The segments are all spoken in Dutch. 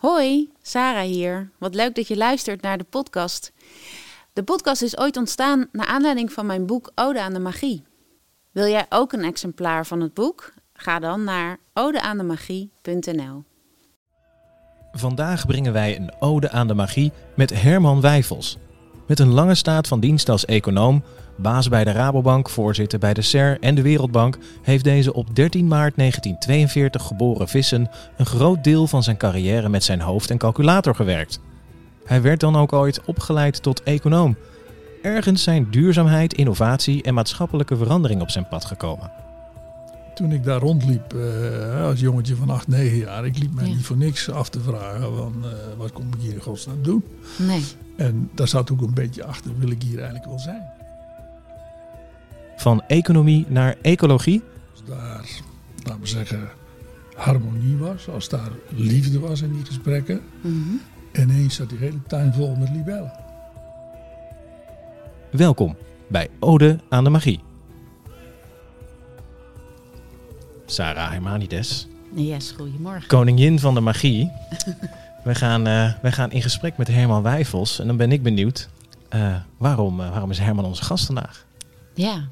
Hoi, Sarah hier. Wat leuk dat je luistert naar de podcast. De podcast is ooit ontstaan naar aanleiding van mijn boek Ode aan de Magie. Wil jij ook een exemplaar van het boek? Ga dan naar odeaandemagie.nl. Vandaag brengen wij een ode aan de magie met Herman Wijfels. Met een lange staat van dienst als econoom, baas bij de Rabobank, voorzitter bij de SER en de Wereldbank, heeft deze op 13 maart 1942 geboren Vissen een groot deel van zijn carrière met zijn hoofd en calculator gewerkt. Hij werd dan ook ooit opgeleid tot econoom. Ergens zijn duurzaamheid, innovatie en maatschappelijke verandering op zijn pad gekomen. Toen ik daar rondliep uh, als jongetje van 8, 9 jaar, ik liep mij Ja. niet voor niks af te vragen van eh, wat kom ik hier in godsnaam doen. Nee. En daar zat ook een beetje achter, wil ik hier eigenlijk wel zijn. Van economie naar ecologie, Als daar, laten we zeggen, harmonie was, als daar liefde was in die gesprekken, Mhm. ineens zat die hele tuin vol met libellen. welkom bij Ode aan de Magie. Sarah Hermanides, Yes, goedemorgen. koningin van de magie. wij, gaan, eh, wij gaan in gesprek met Herman Wijfels. En dan ben ik benieuwd, eh, waarom, eh, waarom is Herman onze gast vandaag? Ja.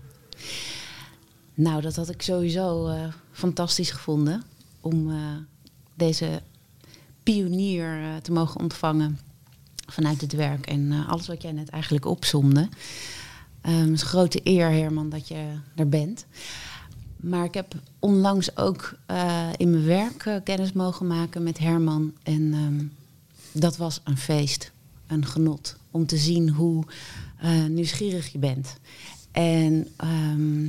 Nou, dat had ik sowieso eh, fantastisch gevonden om eh, deze pionier eh, te mogen ontvangen vanuit het werk en alles wat jij net eigenlijk opzomde. Ehm, het is een grote eer, Herman, dat je er bent. Maar ik heb onlangs ook in mijn werk kennis mogen maken met Herman. En ehm, dat was een feest, een genot. Om te zien hoe nieuwsgierig je bent. En ehm,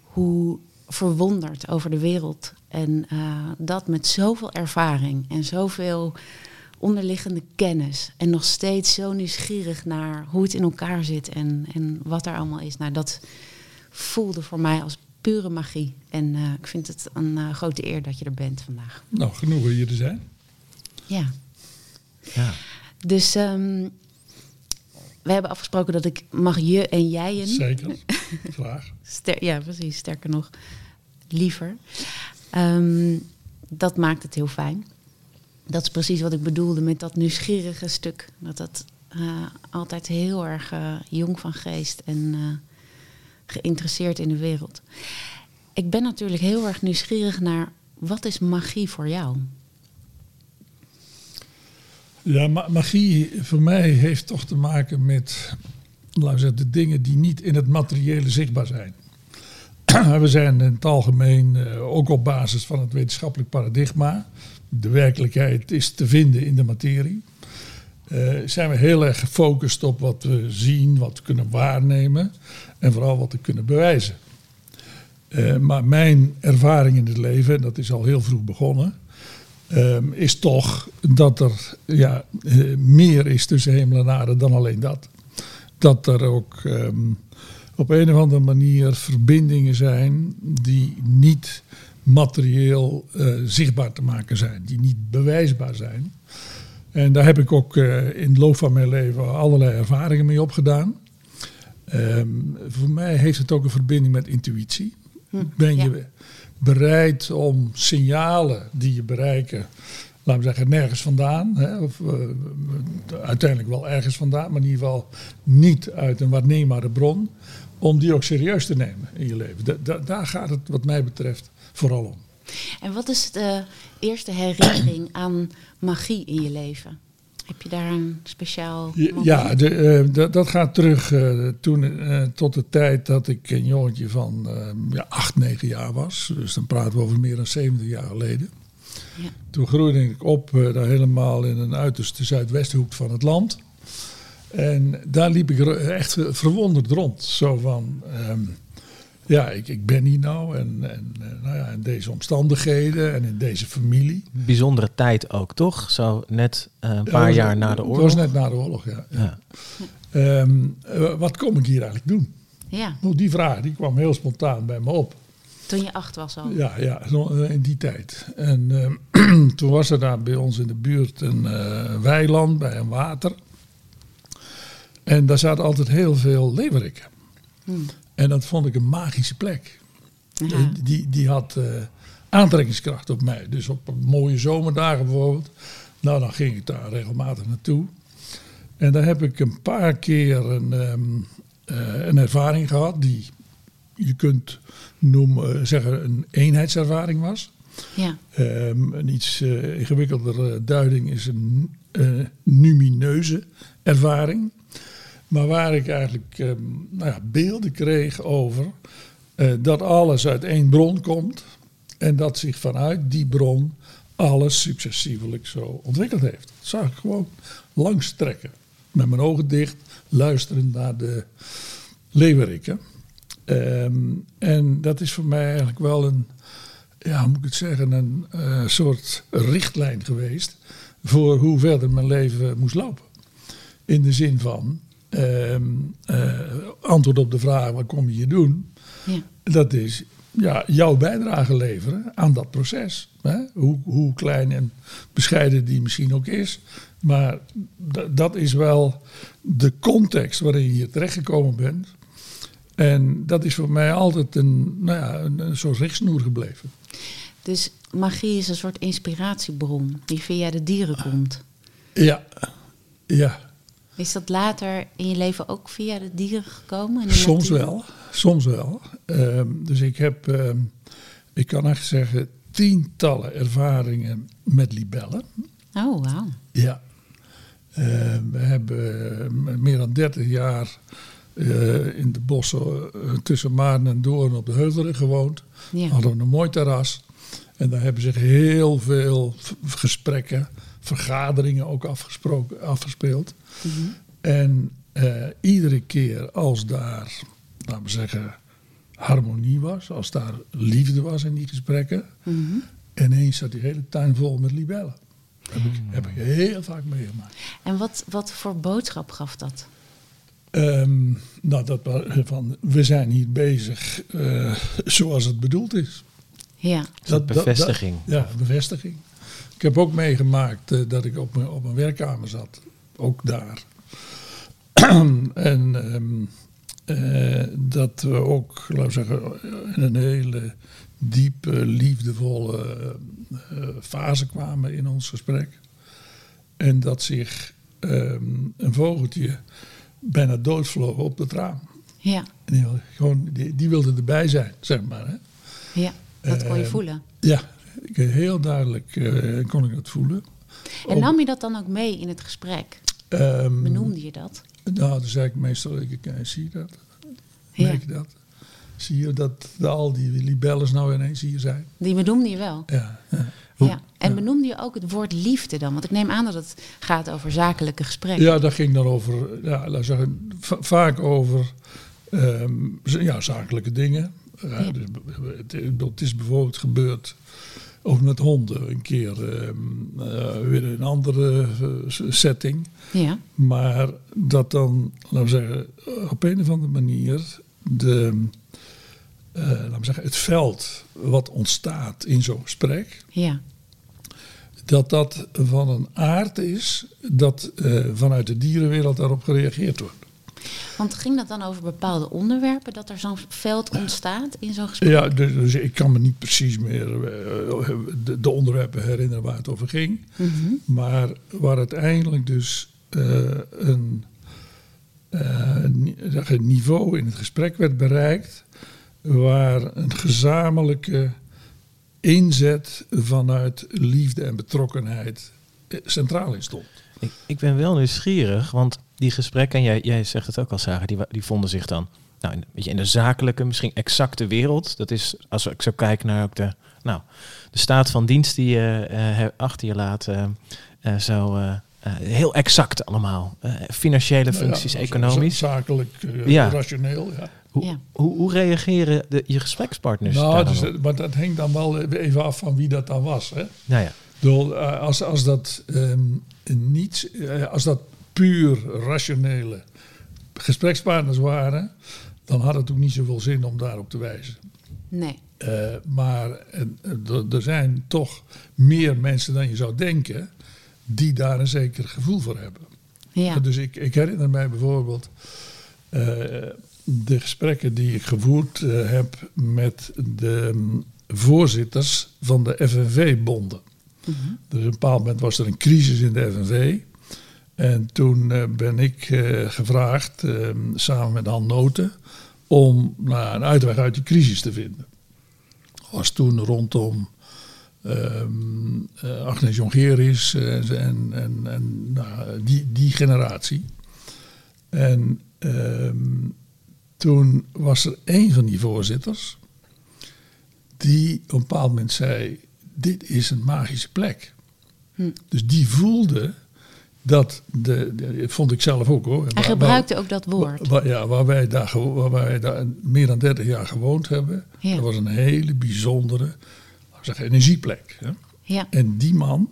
hoe verwonderd over de wereld. En eh, dat met zoveel ervaring en zoveel onderliggende kennis. En nog steeds zo nieuwsgierig naar hoe het in elkaar zit en, en wat er allemaal is. Nou, dat voelde voor mij als pure magie. En eh, ik vind het een eh, grote eer dat je er bent vandaag. Nou, genoeg hier te zijn. Ja. Ja. Dus ehm, we hebben afgesproken dat ik mag je en jij een. Zeker, graag. Ster- ja, precies. Sterker nog, liever. Ehm, dat maakt het heel fijn. Dat is precies wat ik bedoelde met dat nieuwsgierige stuk. Dat dat eh, altijd heel erg eh, jong van geest en eh, geïnteresseerd in de wereld. Ik ben natuurlijk heel erg nieuwsgierig naar wat is magie voor jou? Ja, ma- magie voor mij heeft toch te maken met laten zeggen, de dingen die niet in het materiële zichtbaar zijn. We zijn in het algemeen, eh, ook op basis van het wetenschappelijk paradigma, de werkelijkheid is te vinden in de materie, eh, zijn we heel erg gefocust op wat we zien, wat we kunnen waarnemen en vooral wat we kunnen bewijzen. Eh, maar mijn ervaring in het leven, en dat is al heel vroeg begonnen, ehm, is toch dat er ja, eh, meer is tussen hemel en aarde dan alleen dat. Dat er ook ehm, op een of andere manier verbindingen zijn die niet materieel eh, zichtbaar te maken zijn, die niet bewijsbaar zijn. En daar heb ik ook eh, in de loop van mijn leven allerlei ervaringen mee opgedaan. Ehm, voor mij heeft het ook een verbinding met intuïtie. Ben je ja. Bereid om signalen die je bereiken, laten we zeggen, nergens vandaan, hè, of eh, uiteindelijk wel ergens vandaan, maar in ieder geval niet uit een waarneembare bron, om die ook serieus te nemen in je leven. Da- da- daar gaat het, wat mij betreft, vooral om. En wat is de eerste herinnering aan magie in je leven? Heb je daar een speciaal Ja, moment? Ja, de, eh, dat- gaat terug eh, toen, eh, tot de tijd dat ik een jongetje van ja, 8, 9 jaar was. Dus dan praten we over meer dan 70 jaar geleden. Ja. Toen groeide ik op daar helemaal in een uiterste zuidwesthoek van het land. En daar liep ik echt verwonderd rond. Zo van, ehm, ja, ik, ik ben hier nou en, en eh, nou ja, in deze omstandigheden en in deze familie. Bijzondere tijd ook, toch? Zo net eh, een paar Ja, jaar na de Het oorlog. was net na de oorlog, ja. Ja. Ehm, eh, wat kom ik hier eigenlijk doen? Ja, Nou, die vraag die kwam heel spontaan bij me op. toen je acht was al. Ja, ja in die tijd. En ehm, toen was er daar bij ons in de buurt een eh, weiland bij een water. En daar zaten altijd heel veel leeuweriken. Hmm. En dat vond ik een magische plek. Ja. Eh, Die, die had eh, aantrekkingskracht op mij. Dus op mooie zomerdagen bijvoorbeeld. Nou, dan ging ik daar regelmatig naartoe. En daar heb ik een paar keer een, ehm, eh, een ervaring gehad die je kunt noemen, zeggen een eenheidservaring was. Ja. Ehm, een iets uh, ingewikkeldere duiding is een uh, numineuze ervaring. Maar waar ik eigenlijk um, nou ja, beelden kreeg over uh, dat alles uit één bron komt. En dat zich vanuit die bron alles successievelijk zo ontwikkeld heeft. Dat zag ik gewoon langs trekken. Met mijn ogen dicht, luisterend naar de leeuweriken. Um, en dat is voor mij eigenlijk wel een, ja, hoe moet ik het zeggen, een uh, soort richtlijn geweest voor hoe verder mijn leven moest lopen. In de zin van antwoord op de vraag: wat kom je hier doen? Ja. Dat is ja, jouw bijdrage leveren aan dat proces. Hè? Hoe, hoe klein en bescheiden die misschien ook is. Maar dat is wel de context waarin je terechtgekomen bent. En dat is voor mij altijd een, nou ja, een, een soort richtsnoer gebleven. Dus magie is een soort inspiratiebron die via de dieren komt. Ja, ja. Is dat later in je leven ook via de dieren gekomen? De soms natuur? wel, soms wel. Um, dus ik heb, um, ik kan echt zeggen, tientallen ervaringen met libellen. Oh, wauw. Ja. Uh, we hebben meer dan 30 jaar uh, in de bossen uh, tussen Maarn en Doorn op de Heuvelen gewoond. Ja. Hadden we een mooi terras. En daar hebben zich heel veel gesprekken, vergaderingen ook afgesproken, afgespeeld. Mm -hmm. En uh, iedere keer als daar, laten we zeggen, harmonie was, als daar liefde was in die gesprekken, mm -hmm. ineens zat die hele tuin vol met libellen. Dat heb, ik, heb ik heel vaak meegemaakt. En wat, wat voor boodschap gaf dat? Um, nou, dat van we zijn hier bezig uh, zoals het bedoeld is. Ja. Dat, bevestiging. Dat, ja, bevestiging. Ik heb ook meegemaakt uh, dat ik op mijn, op mijn werkkamer zat. Ook daar. en um, uh, dat we ook, laten we zeggen, in een hele diepe, liefdevolle fase kwamen in ons gesprek. En dat zich um, een vogeltje bijna doodvlogen op het raam. Ja. En die, gewoon, die, die wilde erbij zijn, zeg maar. Hè. Ja, dat kon je uh, voelen. Ja, heel duidelijk uh, kon ik dat voelen. En nam je dat dan ook mee in het gesprek? Um, Benoemde je dat? Nou, dan zei ik meestal, ik, ik zie je dat? Ja. Merk je dat? Zie je dat al die libelles nou ineens hier zijn? Die benoemde je wel? Ja. ja. Ja, en ja. benoemde je ook het woord liefde dan? Want ik neem aan dat het gaat over zakelijke gesprekken. Ja, dat ging dan over, ja, laat zeggen, vaak over um, ja, zakelijke dingen. Ja, dus, het, het, is bijvoorbeeld gebeurd over met honden een keer, um, uh, weer een andere uh, setting. Ja. Maar dat dan, laten we zeggen, op een of andere manier de, uh, laten we zeggen, het veld wat ontstaat in zo'n gesprek. Ja. Dat dat van een aard is dat vanuit de dierenwereld daarop gereageerd wordt. Want ging dat dan over bepaalde onderwerpen, dat er zo'n veld ontstaat in zo'n gesprek? Ja, dus, dus, ik kan me niet precies meer uh, de, de, onderwerpen herinneren waar het over ging. Mm -hmm. Maar waar uiteindelijk dus uh, een, een niveau in het gesprek werd bereikt waar een gezamenlijke inzet vanuit liefde en betrokkenheid centraal in stond. Ik, ik ben wel nieuwsgierig, want die gesprekken, en jij, jij zegt het ook al, Sarah, die, die vonden zich dan nou, in, weet je, in de zakelijke, misschien exacte wereld. Dat is, als ik zo kijk naar ook de, nou, de staat van dienst die je uh, achter je laat, uh, uh, zo heel exact allemaal. financiële functies, nou ja, economisch. Zakelijk, ja. rationeel, ja. Hoe, ja. hoe, hoe, reageren de, je gesprekspartners? Nou, dus, maar dat hangt dan wel even af van wie dat dan was. Hè? Nou ja. Door, als, als dat um, niet, als dat puur rationele gesprekspartners waren, dan had het ook niet zoveel zin om daarop te wijzen. Nee. Uh, maar uh, er zijn toch meer mensen dan je zou denken die daar een zeker gevoel voor hebben. Ja. Dus ik, ik herinner mij bijvoorbeeld uh, de gesprekken die ik gevoerd heb met de um, voorzitters van de FNV-bonden. Dus op een bepaald moment was er een crisis in de FNV. En toen eh, ben ik eh, gevraagd, eh, samen met Han Noten, om nou, een uitweg uit die crisis te vinden. Was toen rondom eh, Agnes Jongerius en, en, en, nou, die, die generatie. En ehm, toen was er een van die voorzitters die op een bepaald moment zei: Dit is een magische plek. Hm. Dus die voelde dat, de, vond ik zelf ook hoor. Hij Waar- gebruikte ook dat woord. Waar, ja, waar wij, daar, waar wij daar meer dan 30 jaar gewoond hebben, Ja. dat was een hele bijzondere zeggen, energieplek. Hè? Ja, En die man,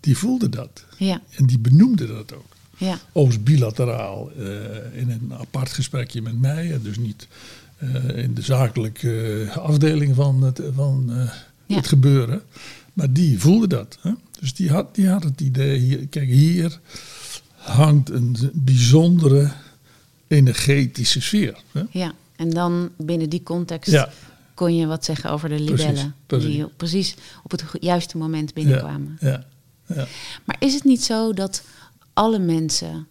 die voelde dat. ja, En die benoemde dat ook. ja, Overigens bilateraal eh, in een apart gesprekje met mij. En dus niet eh, in de zakelijke eh, afdeling van het, van, Ja. het gebeuren. Maar die voelde dat. Hè? Dus die had, die had het idee, hier, kijk hier hangt een bijzondere energetische sfeer. Hè? ja. En dan binnen die context Ja, kon je wat zeggen over de libellen. precies. Die precies op het juiste moment binnenkwamen. ja, ja. Maar is het niet zo dat alle mensen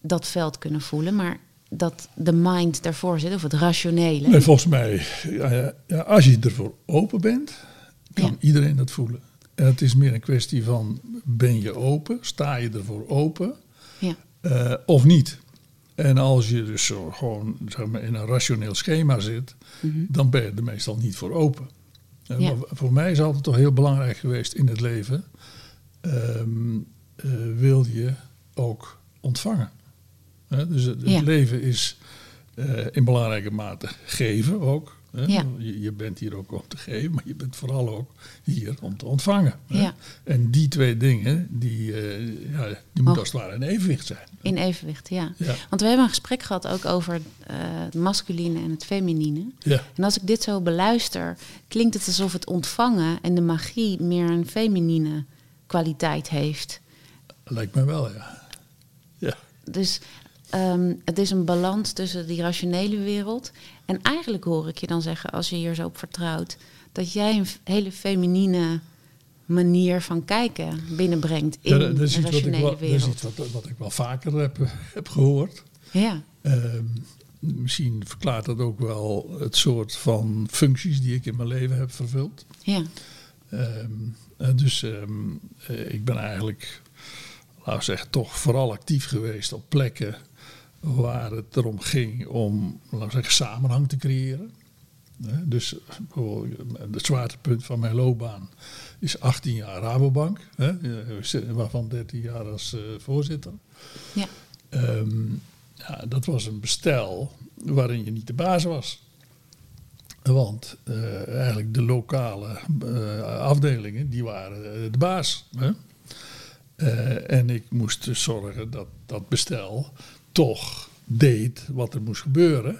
dat veld kunnen voelen, maar dat de mind daarvoor zit, of het rationele? Nee, volgens mij, als je ervoor open bent, kan iedereen dat voelen. Het is meer een kwestie van, ben je open? Sta je ervoor open? Ja, eh, of niet? En als je dus zo gewoon zeg maar, in een rationeel schema zit, dan ben je er meestal niet voor open. En Ja. maar voor mij is altijd toch heel belangrijk geweest in het leven, ehm, eh, wil je ook ontvangen. Dus het, Ja. leven is eh, in belangrijke mate geven ook. Ja. Je, je bent hier ook om te geven, maar je bent vooral ook hier om te ontvangen. Ja. En die twee dingen, die, eh, ja, die moeten Oh. als het ware in evenwicht zijn. in evenwicht, ja. Ja. Want we hebben een gesprek gehad ook over eh, het masculine en het feminine. Ja. En als ik dit zo beluister, klinkt het alsof het ontvangen en de magie meer een feminine kwaliteit heeft. Lijkt mij wel, ja. Ja, Dus ehm, het is een balans tussen die rationele wereld. En eigenlijk hoor ik je dan zeggen, als je hier zo op vertrouwt, dat jij een hele feminine manier van kijken binnenbrengt in Ja, dat, is iets, wat ik, rationele wel, dat is wereld. iets wat, wat ik wel vaker heb, heb gehoord. Ja, Ehm, misschien verklaart dat ook wel het soort van functies die ik in mijn leven heb vervuld. ja, eh, dus eh, ik ben eigenlijk, laten we zeggen, toch vooral actief geweest op plekken waar het erom ging om, laten zeggen, samenhang te creëren. Dus het zwaartepunt van mijn loopbaan is 18 jaar Rabobank, waarvan 13 jaar als eh, voorzitter. ja, Ehm, ja, dat was een bestel waarin je niet de baas was. Want eh, eigenlijk de lokale eh, afdelingen, die waren de baas. Hè? En ik moest dus zorgen dat dat bestel toch deed wat er moest gebeuren.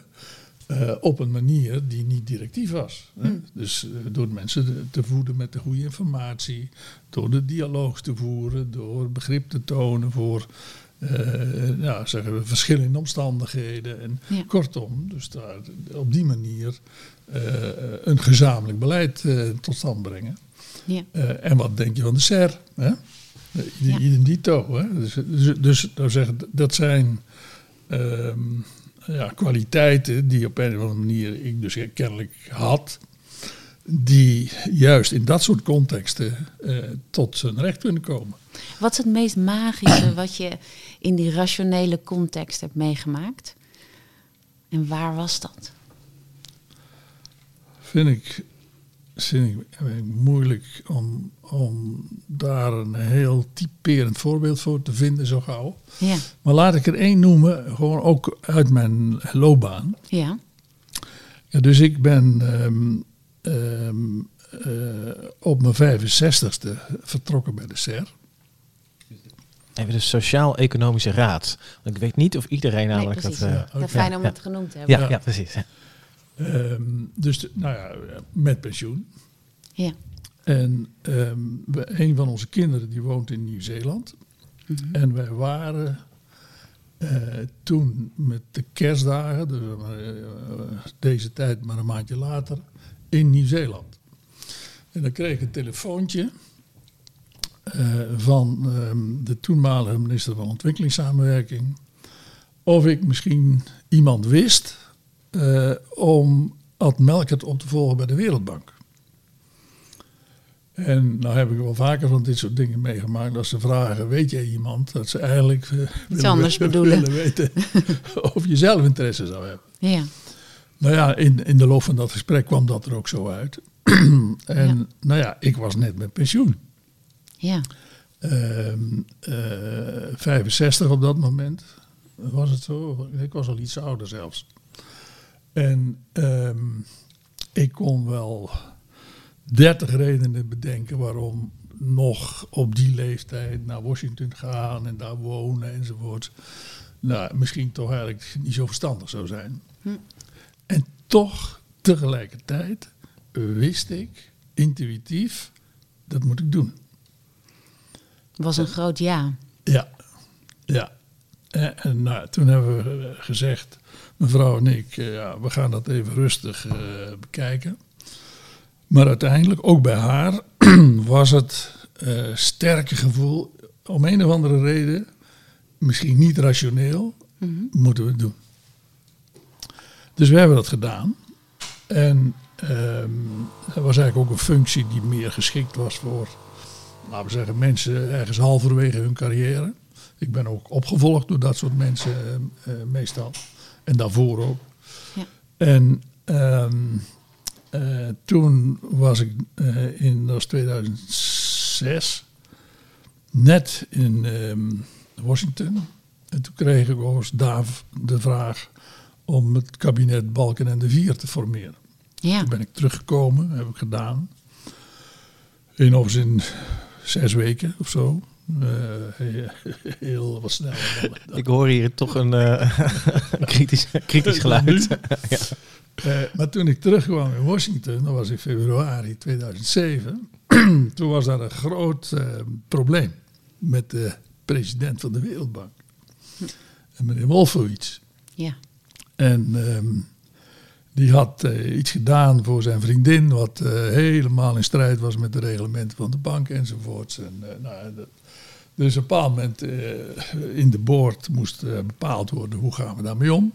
eh, op een manier die niet directief was. Hè? Dus eh, door mensen te- voeden met de goede informatie, door de dialoog te voeren, door begrip te tonen voor ja, zeggen we, verschillende omstandigheden. En Ja. kortom, dus daar, op die manier een gezamenlijk beleid tot stand brengen. ja, en wat denk je van de SER? Hè? Ja. Idem dito. Hè? Dus, dus, dus nou zeggen, dat zijn ja, kwaliteiten die op een of andere manier ik dus kennelijk had. Die juist in dat soort contexten eh, tot zijn recht kunnen komen. Wat is het meest magische wat je in die rationele context hebt meegemaakt? En waar was dat? Vind ik, vind ik, vind ik moeilijk om, om daar een heel typerend voorbeeld voor te vinden zo gauw. Ja, Maar laat ik er één noemen, gewoon ook uit mijn loopbaan. ja, Ja, dus ik ben ehm, ehm, eh, op mijn 65ste vertrokken bij de SER. Even de Sociaal-Economische Raad. Want ik weet niet of iedereen nee, namelijk precies. dat... eh, ja. Ja, oké. fijn om Ja. het genoemd te hebben. ja, ja, precies. Ehm, dus de- nou ja, met pensioen. Ja, En ehm, we- een van onze kinderen die woont in Nieuw-Zeeland. En wij waren eh, toen met de kerstdagen, dus, eh, deze tijd maar een maandje later, in Nieuw-Zeeland. En dan kreeg ik een telefoontje eh, van ehm, de toenmalige minister van Ontwikkelingssamenwerking of ik misschien iemand wist eh, om Ad Melkert op te volgen bij de Wereldbank. En nou heb ik wel vaker van dit soort dingen meegemaakt. Dat ze vragen, weet jij iemand? Dat ze eigenlijk uh, willen, anders bedoelen. willen weten of je zelf interesse zou hebben. Ja. Nou ja, in, in de loop van dat gesprek kwam dat er ook zo uit. en Ja. nou ja, ik was net met pensioen. Ja. Ehm, eh, 65 op dat moment. Was het zo? Ik was al iets ouder zelfs. En ehm, ik kon wel 30 redenen bedenken waarom nog op die leeftijd naar Washington gaan en daar wonen enzovoort. Nou, misschien toch eigenlijk niet zo verstandig zou zijn. En toch, tegelijkertijd, wist ik intuïtief, dat moet ik doen. Was een groot ja. Ja, ja. En, en nou, toen hebben we eh, gezegd, mevrouw en ik, eh, ja, we gaan dat even rustig eh, bekijken. Maar uiteindelijk, ook bij haar, was het eh, sterke gevoel, om een of andere reden, misschien niet rationeel, moeten we het doen. Dus we hebben dat gedaan. En ehm dat was eigenlijk ook een functie die meer geschikt was voor, laten we zeggen, mensen ergens halverwege hun carrière. Ik ben ook opgevolgd door dat soort mensen meestal. En daarvoor ook. Ja. En ehm, eh, toen was ik eh, in, dat was 2006, net in ehm, Washington. En toen kreeg ik overigens daar de vraag om het kabinet Balken en de Vier te formeren. Ja. Toen ben ik teruggekomen, heb ik gedaan. In of in zes weken of zo. Eh, heel, wat sneller. dan- dan- Ik hoor hier toch een eh, kritisch, kritisch geluid. ja. Eh, maar toen ik terugkwam in Washington, dat was in februari 2007, toen was daar een groot eh, probleem met de president van de Wereldbank, en meneer Wolfowitz. Ja. En ehm, die had iets gedaan voor zijn vriendin, wat eh, helemaal in strijd was met de reglementen van de bank enzovoorts. En, eh, nou, dat, dus op een bepaald moment eh, in de board moest eh, bepaald worden hoe gaan we daarmee om.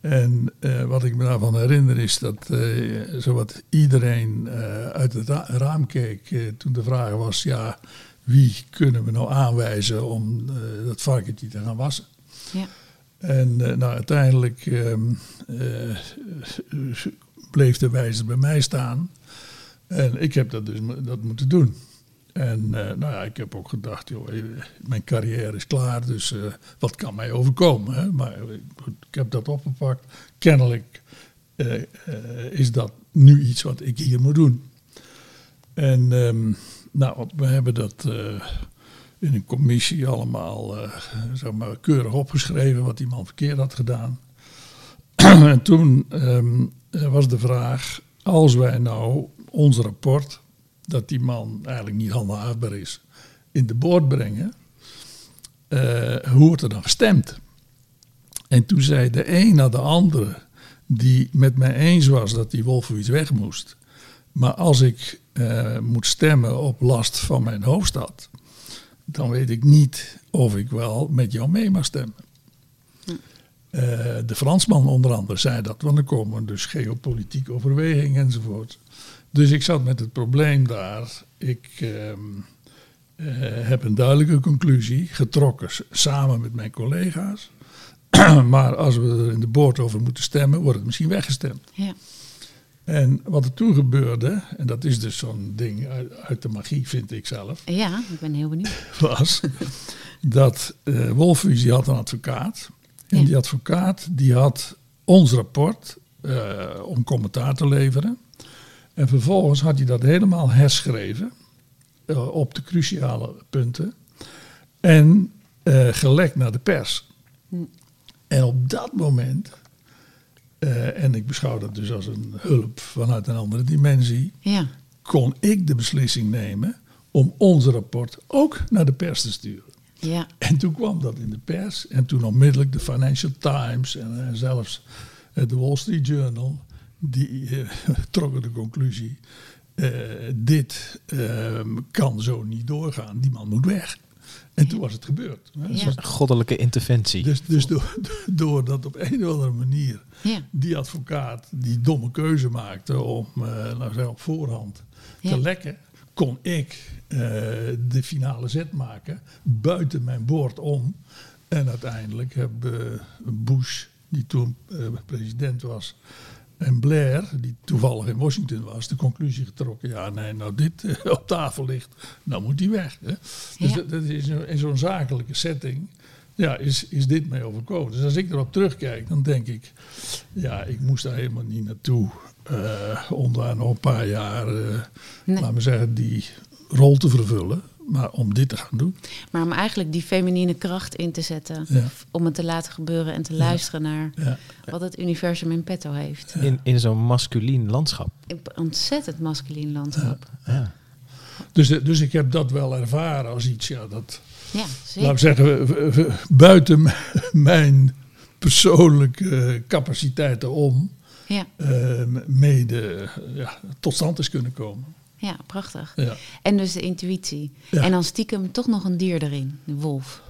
En eh, wat ik me daarvan herinner is dat eh, zowat iedereen uit het ra- raam keek toen de vraag was, ja, wie kunnen we nou aanwijzen om dat varkentje te gaan wassen? Ja. En nou, uiteindelijk ehm, eh, bleef de wijzer bij mij staan. En ik heb dat dus dat moeten doen. En eh, nou ja, ik heb ook gedacht, joh, eh, mijn carrière is klaar, dus eh, wat kan mij overkomen? Hè? Maar goed, ik heb dat opgepakt. Kennelijk is dat nu iets wat ik hier moet doen. En ehm, nou, we hebben dat in een commissie allemaal zeg maar, keurig opgeschreven wat die man verkeerd had gedaan. en toen ehm, eh, was de vraag, als wij nou ons rapport, dat die man eigenlijk niet handhaafbaar is, in de boord brengen, eh, hoe wordt er dan gestemd? En toen zei de een naar de andere, die met mij eens was dat die Wolfowitz weg moest. Maar als ik eh, moet stemmen op last van mijn hoofdstad, dan weet ik niet of ik wel met jou mee mag stemmen. Eh, de Fransman onder andere zei dat, want dan komen dus geopolitieke overwegingen enzovoort. Dus ik zat met het probleem daar. Ik ehm, eh, heb een duidelijke conclusie getrokken samen met mijn collega's. maar als we er in de boord over moeten stemmen, wordt het misschien weggestemd. Ja. En wat er toen gebeurde, en dat is dus zo'n ding uit, uit de magie, vind ik zelf, ja, ik ben heel benieuwd. was dat eh Wolfhuis die had een advocaat. En Ja. die advocaat die had ons rapport eh, om commentaar te leveren. En vervolgens had hij dat helemaal herschreven eh, op de cruciale punten. En eh, gelekt naar de pers. En op dat moment, eh, en ik beschouw dat dus als een hulp vanuit een andere dimensie, Ja. kon ik de beslissing nemen om ons rapport ook naar de pers te sturen. Ja. En toen kwam dat in de pers. En toen onmiddellijk de Financial Times en zelfs de Wall Street Journal. Die eh, trokken de conclusie. eh, dit ehm, kan zo niet doorgaan. Die man moet weg. En toen was het gebeurd. hè. Ja. Dus- Goddelijke interventie. Dus, dus door, doordat op een of andere manier Ja. die advocaat die domme keuze maakte om eh laten we zeggen, op voorhand Ja. te lekken, kon ik eh, de finale zet maken buiten mijn boord om. En uiteindelijk hebben Bush, die toen eh, president was, en Blair, die toevallig in Washington was, de conclusie getrokken: ja, nee, nou dit eh, op tafel ligt, nou moet hij weg. Hè? Dus Ja. dat, dat is in, zo'n zakelijke setting. Ja, is, is dit mee overkomen. Dus als ik erop terugkijk, dan denk ik, ja, ik moest daar helemaal niet naartoe. eh, om daar nog een paar jaar, eh Nee. laten we zeggen, die rol te vervullen. Maar om dit te gaan doen. Maar om eigenlijk die feminine kracht in te zetten. Ja. Om het te laten gebeuren en te luisteren naar Ja. wat het universum in petto heeft. In, in zo'n masculien landschap. Een ontzettend masculien landschap. Ja. Dus, dus ik heb dat wel ervaren als iets, ja, dat, Ja, laten we zeker. zeggen, v- v- buiten mijn persoonlijke capaciteiten om Ja, eh, mede ja, tot stand is kunnen komen. Ja, prachtig. Ja. En dus de intuïtie. Ja. En dan stiekem toch nog een dier erin, de wolf.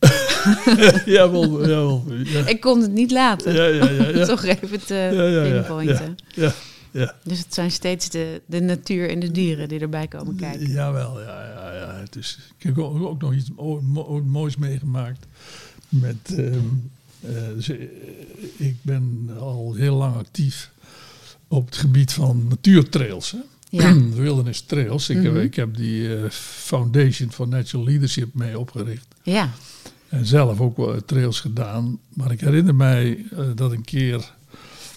jawel, jawel. Ja. Ik kon het niet laten. Ja, ja, ja, ja. toch even te Ja, ja, ja, pinpointen. Ja, ja. Dus het zijn steeds de, de natuur en de dieren die erbij komen kijken. Jawel, ja, ja, ja. Het is, ik heb ook, nog iets mo- mo- moois meegemaakt. Met, ehm, eh, dus, eh, ik ben al heel lang actief op het gebied van natuurtrails. Hè? Ja. Wilderness Trails. Ik, heb, Mhm. ik heb die eh, Foundation for Natural Leadership mee opgericht. Ja, En zelf ook wel trails gedaan. Maar ik herinner mij eh, dat een keer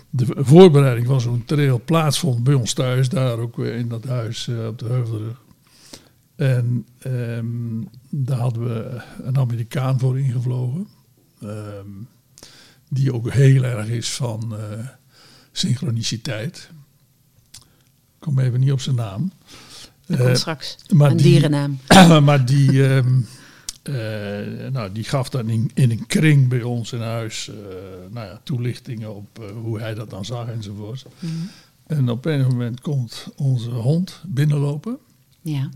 de voorbereiding van zo'n trail plaatsvond bij ons thuis. Daar ook weer in dat huis eh, op de Heuvelrug. En ehm, daar hadden we een Amerikaan voor ingevlogen. ehm, die ook heel erg is van synchroniciteit. Ik kom even niet op zijn naam. dat Eh, komt straks. maar een die- dierennaam. maar die, ehm, eh, nou, die gaf dan in, in een kring bij ons in huis eh, nou ja, toelichtingen op hoe hij dat dan zag enzovoort. Mhm. En op een moment komt onze hond binnenlopen Ja,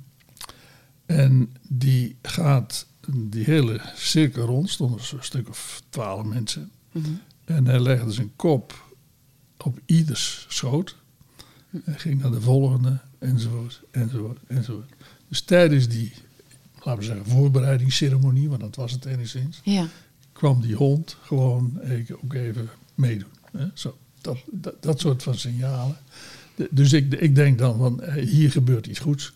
en die gaat die hele cirkel rond, stonden zo'n stuk of twaalf mensen. Mhm. En hij legde zijn kop op ieders schoot. En ging naar de volgende, enzovoort, enzovoort, enzovoort. Dus tijdens die, laten we zeggen, voorbereidingsceremonie, want dat was het enigszins, ja. kwam die hond gewoon ook even meedoen. Hè? Zo, dat, dat, dat soort van signalen. De- Dus ik, ik denk dan van, eh, hier gebeurt iets goeds.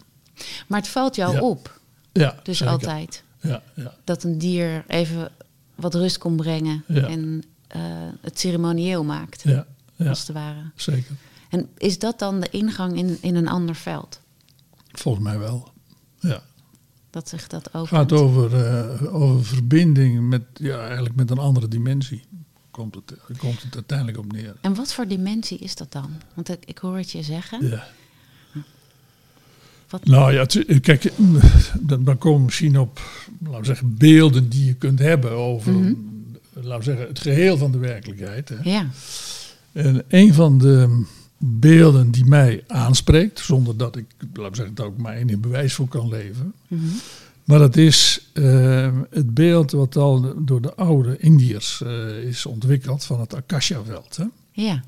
Maar het valt jou Ja. op, Ja, dus zeker. altijd. Ja, ja. Dat een dier even wat rust kon brengen. En eh, het ceremonieel maakt, Ja, ja, als het ware. zeker. En is dat dan de ingang in, in een ander veld? Volgens mij wel. Ja. Dat zich dat Het opent? gaat over, eh, over verbinding met, ja, eigenlijk met een andere dimensie. Komt het, komt het uiteindelijk op neer. En wat voor dimensie is dat dan? Want ik, ik hoor het je zeggen. Ja. Wat, Nou ja, kijk, dan, komen we misschien op, laten we zeggen, beelden die je kunt hebben over, Mhm. laten we zeggen, het geheel van de werkelijkheid. Hè. Ja, En een van de beelden die mij aanspreekt, zonder dat ik, laten we zeggen, daar ook maar enig bewijs voor kan leveren. mhm. Maar dat is eh, het beeld wat al door de oude Indiërs eh, is ontwikkeld van het Akasha-veld. Ja,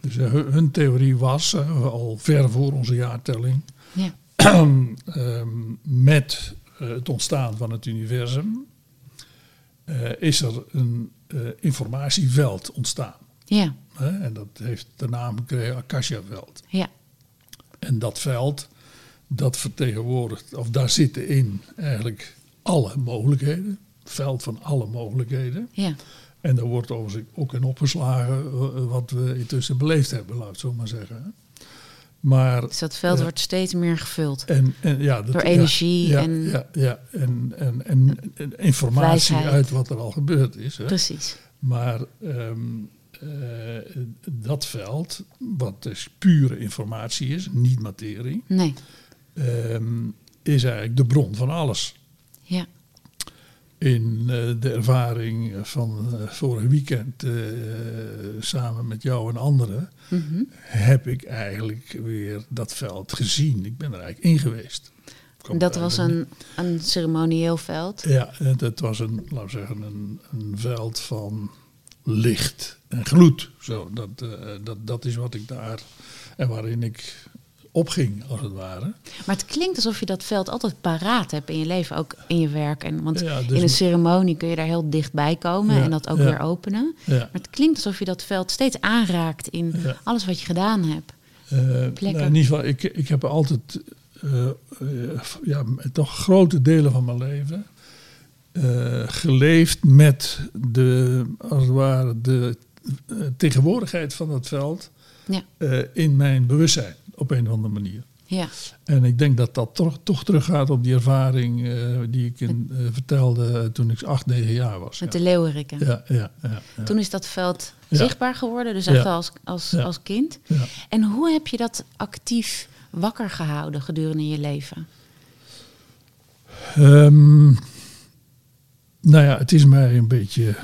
Dus eh, hun, theorie was, eh, al ver voor onze jaartelling, ja, ehm, met het ontstaan van het universum, is er een informatieveld ontstaan. ja, Hè? En dat heeft de naam gekregen Akasha-veld. ja, En dat veld, dat vertegenwoordigt, of daar zitten in eigenlijk alle mogelijkheden. Het veld van alle mogelijkheden. ja. En daar wordt overigens ook in opgeslagen eh, wat we intussen beleefd hebben, laat ik het zo maar zeggen. Maar, Dus dat veld Ja. wordt steeds meer gevuld. en, en, ja, dat, Door energie ja, en- Ja, ja, en, en, en, en informatie Wijsheid. uit wat er al gebeurd is. Hè. Precies. Maar ehm, eh, dat veld, wat dus pure informatie is, niet materie, Nee, ehm, is eigenlijk de bron van alles. ja, in eh, de ervaring van uh, vorig weekend uh, samen met jou en anderen, Mhm. heb ik eigenlijk weer dat veld gezien. Ik ben er eigenlijk in geweest. Dat was een, een ceremonieel veld. Ja, het was een, laten we zeggen, een, een veld van licht en gloed. Zo, dat, eh, dat, dat is wat ik daar en waarin ik opging, als het ware. Maar het klinkt alsof je dat veld altijd paraat hebt in je leven, ook in je werk. En, want Ja, dus in een ceremonie kun je daar heel dichtbij komen Ja, en dat ook ja. weer openen. Maar het klinkt alsof je dat veld steeds aanraakt in alles wat je gedaan hebt. Plekken. nou, in ieder geval, ik, ik heb altijd eh, ja, toch grote delen van mijn leven geleefd met de, als het ware, de tegenwoordigheid van dat veld Ja, eh, in mijn bewustzijn op een of andere manier. ja. En ik denk dat dat toch, toch teruggaat op die ervaring eh, die ik in, eh, vertelde toen ik acht, negen jaar was. met ja. de leeuweriken. Ja, ja, ja. Toen is dat veld zichtbaar geworden, dus echt als, als, als kind. Ja. En hoe heb je dat actief wakker gehouden gedurende je leven? Ehm, nou ja, het is mij een beetje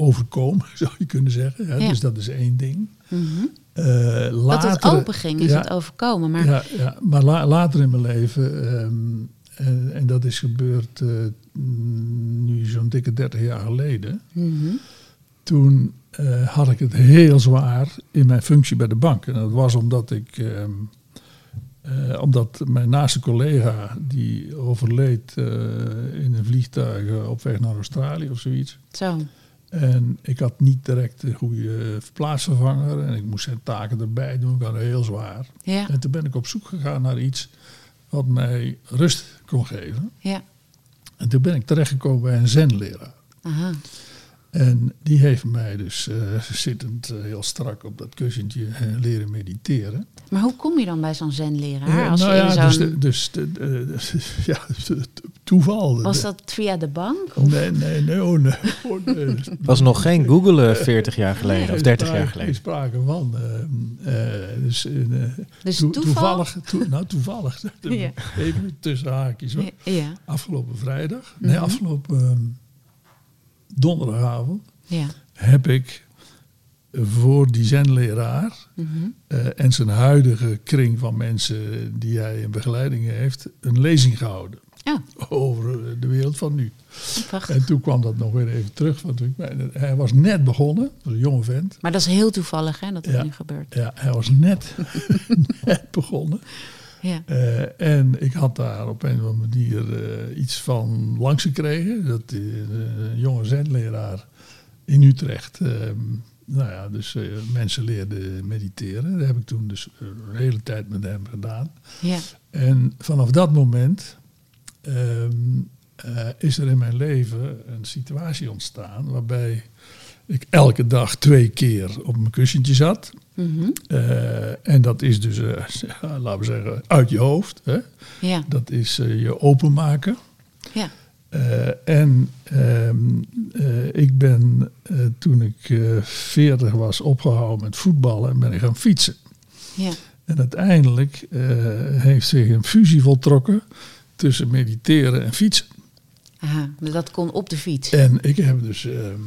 overkomen, zou je kunnen zeggen. Ja, Ja. Dus dat is één ding. Mhm. Eh, Dat later, het open ging, is het overkomen. Maar Ja, ja, maar la- later in mijn leven, ehm, en, en dat is gebeurd eh, nu zo'n dikke 30 jaar geleden. Mhm. Toen eh, had ik het heel zwaar in mijn functie bij de bank. En dat was omdat ik. ehm, eh, omdat mijn naaste collega, die overleed in een vliegtuig op weg naar Australië of zoiets. zo. En ik had niet direct een goede plaatsvervanger. En ik moest zijn taken erbij doen. Ik had het heel zwaar. Ja, En toen ben ik op zoek gegaan naar iets wat mij rust kon geven. ja. En toen ben ik terechtgekomen bij een zenleraar. Aha. En die heeft mij dus eh, zittend eh, heel strak op dat kussentje eh, leren mediteren. Maar hoe kom je dan bij zo'n zenleraar? Als nou je ja, dus, de, dus de, de- ja, toeval. Was dat via de bank? Of? Nee, nee, nee, oh nee. Oh nee. Was nog geen Google eh, 40 jaar geleden of Geen 30 jaar geleden. Sprake van. dus, eh, Dus toe- toeval? toevallig, toe- nou toevallig, Ja. even tussen haakjes hoor. Ja, Afgelopen vrijdag, nee, Mhm. afgelopen ehm, donderdagavond ja. heb ik voor die zenleraar eh, en zijn huidige kring van mensen die hij in begeleiding heeft, een lezing gehouden Ja, over de wereld van nu. prachtig. En toen kwam dat nog weer even terug, want hij was net begonnen, was een jonge vent. Maar dat is heel toevallig hè, dat het Ja. nu gebeurt. Ja, hij was net, net begonnen. Ja. Eh, en ik had daar op een of andere manier eh, iets van langs gekregen. Dat eh, een jonge zenleraar in Utrecht, eh, nou ja, dus mensen leerde mediteren. Dat heb ik toen dus een hele tijd met hem gedaan. Ja. En vanaf dat moment ehm, eh, is er in mijn leven een situatie ontstaan waarbij ik elke dag twee keer op mijn kussentje zat. Mhm. Eh, en dat is dus, eh, laten we zeggen, uit je hoofd. Hè? ja. Dat is eh, je openmaken. Ja. En ehm, eh, ik ben toen ik 40 was opgehouden met voetballen en ben ik gaan fietsen. Ja. En uiteindelijk heeft zich een fusie voltrokken tussen mediteren en fietsen. Aha, dus dat kon op de fiets. En ik heb dus ehm,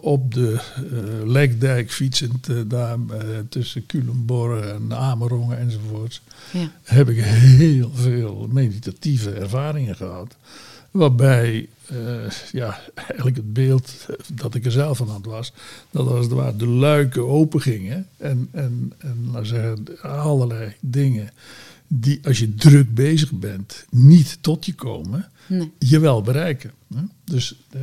op de eh Lekdijk fietsend, eh, daar eh, tussen Culemborg en Amerongen enzovoorts, Ja. heb ik heel veel meditatieve ervaringen gehad. Waarbij ja, eigenlijk het beeld dat ik er zelf van had was, dat als het ware de luiken open gingen. En, en, en we zeggen, allerlei dingen die als je druk bezig bent niet tot je komen, Nee. je wel bereiken. Dus eh,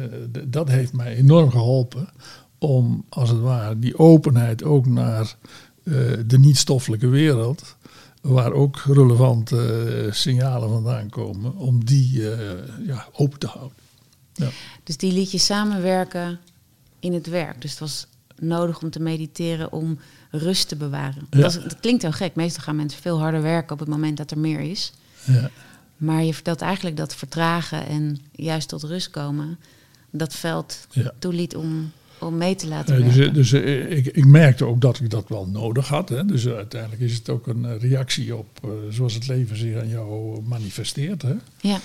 dat heeft mij enorm geholpen om als het ware die openheid ook naar eh, de niet-stoffelijke wereld, waar ook relevante eh, signalen vandaan komen, om die ja, open te houden. Ja. Dus die liet je samenwerken in het werk. Dus het was nodig om te mediteren om rust te bewaren. Ja. Dat, is- dat klinkt heel gek. Meestal gaan mensen veel harder werken op het moment dat er meer is. Maar je vertelt eigenlijk dat vertragen en juist tot rust komen... dat veld Ja. toeliet om, om mee te laten Nee, werken. dus dus eh, ik, ik merkte ook dat ik dat wel nodig had. Hè. Dus eh, uiteindelijk is het ook een eh, reactie op eh, zoals het leven zich aan jou manifesteert. Hè. Ja,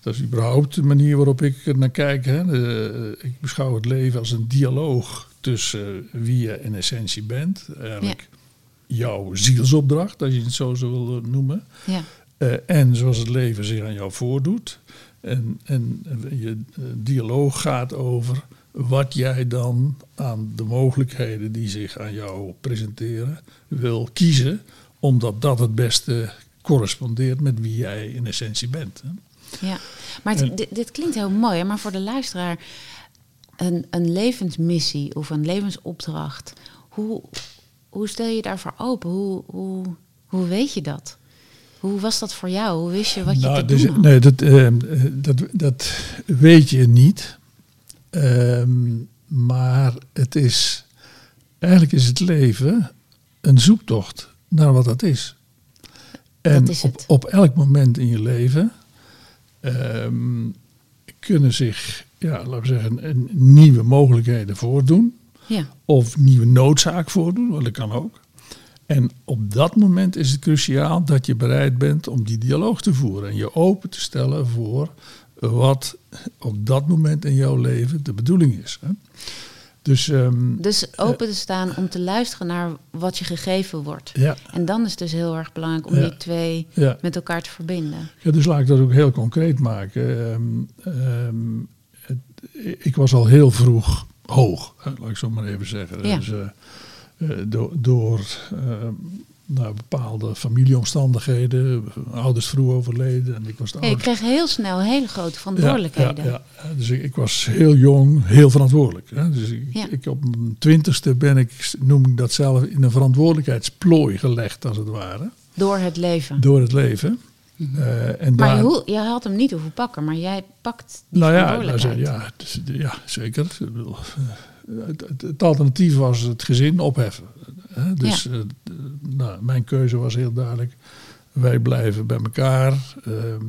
Dat is überhaupt de manier waarop ik er naar kijk. Hè. De- ik beschouw het leven als een dialoog tussen wie je in essentie bent. Eigenlijk jouw zielsopdracht, als je het zo zou willen noemen. Ja. Eh, en zoals het leven zich aan jou voordoet. En, en je eh, dialoog gaat over wat jij dan aan de mogelijkheden die zich aan jou presenteren wil kiezen, omdat dat het beste correspondeert met wie jij in essentie bent. Ja, maar En- dit, dit klinkt heel mooi, hè, maar voor de luisteraar, een, een levensmissie of een levensopdracht, hoe, hoe stel je daarvoor open? Hoe, hoe, hoe weet je dat? Hoe was dat voor jou? Hoe wist je wat je Nou, te dus- doen had? nee, dat, ehm, eh, dat, dat weet je niet. Ehm, maar het is, eigenlijk is het leven een zoektocht naar wat dat is. En Dat is op, elk moment in je leven ehm, kunnen zich, ja, laten we zeggen, een, nieuwe mogelijkheden voordoen. Ja, Of nieuwe noodzaak voordoen, want dat kan ook. En op dat moment is het cruciaal dat je bereid bent om die dialoog te voeren. En je open te stellen voor wat op dat moment in jouw leven de bedoeling is. Hè? Dus ehm, dus open te staan om te luisteren naar wat je gegeven wordt. ja, En dan is het dus heel erg belangrijk om Ja. die twee ja. met elkaar te verbinden. ja, dus laat ik dat ook heel concreet maken. Ehm, ehm, het- ik was al heel vroeg hoog, laat ik zo maar even zeggen. Ja. Dus, eh, eh, door door ehm, nou, bepaalde familieomstandigheden, ouders vroeg overleden en ik was de oudste. kreeg heel snel hele grote verantwoordelijkheden. Ja, ja, ja. Dus ik, ik was heel jong, heel verantwoordelijk. Hè. Dus ik, Ja. ik op mijn twintigste ben ik, noem ik dat zelf, in een verantwoordelijkheidsplooi gelegd, als het ware, Door het leven. door het leven. Eh, en Maar daar, je, hoe, je had hem niet hoeven pakken, maar jij pakt die nou ja, nou, verantwoordelijkheid. ja, ja, zeker. Het, het, het alternatief was het gezin opheffen. Hè. Dus eh, nou, mijn keuze was heel duidelijk. Wij blijven bij elkaar ehm,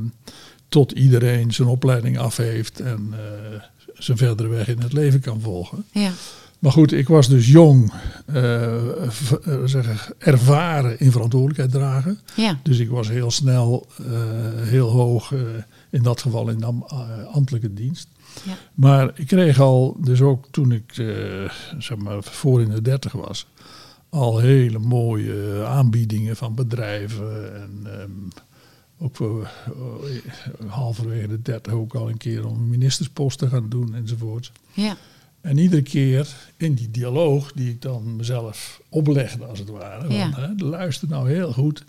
tot iedereen zijn opleiding af heeft en eh, zijn verdere weg in het leven kan volgen. ja. Maar goed, ik was dus jong, zeggen, ervaren in verantwoordelijkheid dragen. ja. Dus ik was heel snel, heel hoog, in dat geval in de am- ambtelijke dienst. Ja. Maar ik kreeg al, dus ook toen ik eh, zeg maar voor in de dertig was, al hele mooie aanbiedingen van bedrijven. En ehm, ook voor, eh, halverwege de dertig ook al een keer om een ministerspost te gaan doen enzovoort. ja. En iedere keer in die dialoog die ik dan mezelf oplegde, als het ware. Ja. Want, hè, luister nou heel goed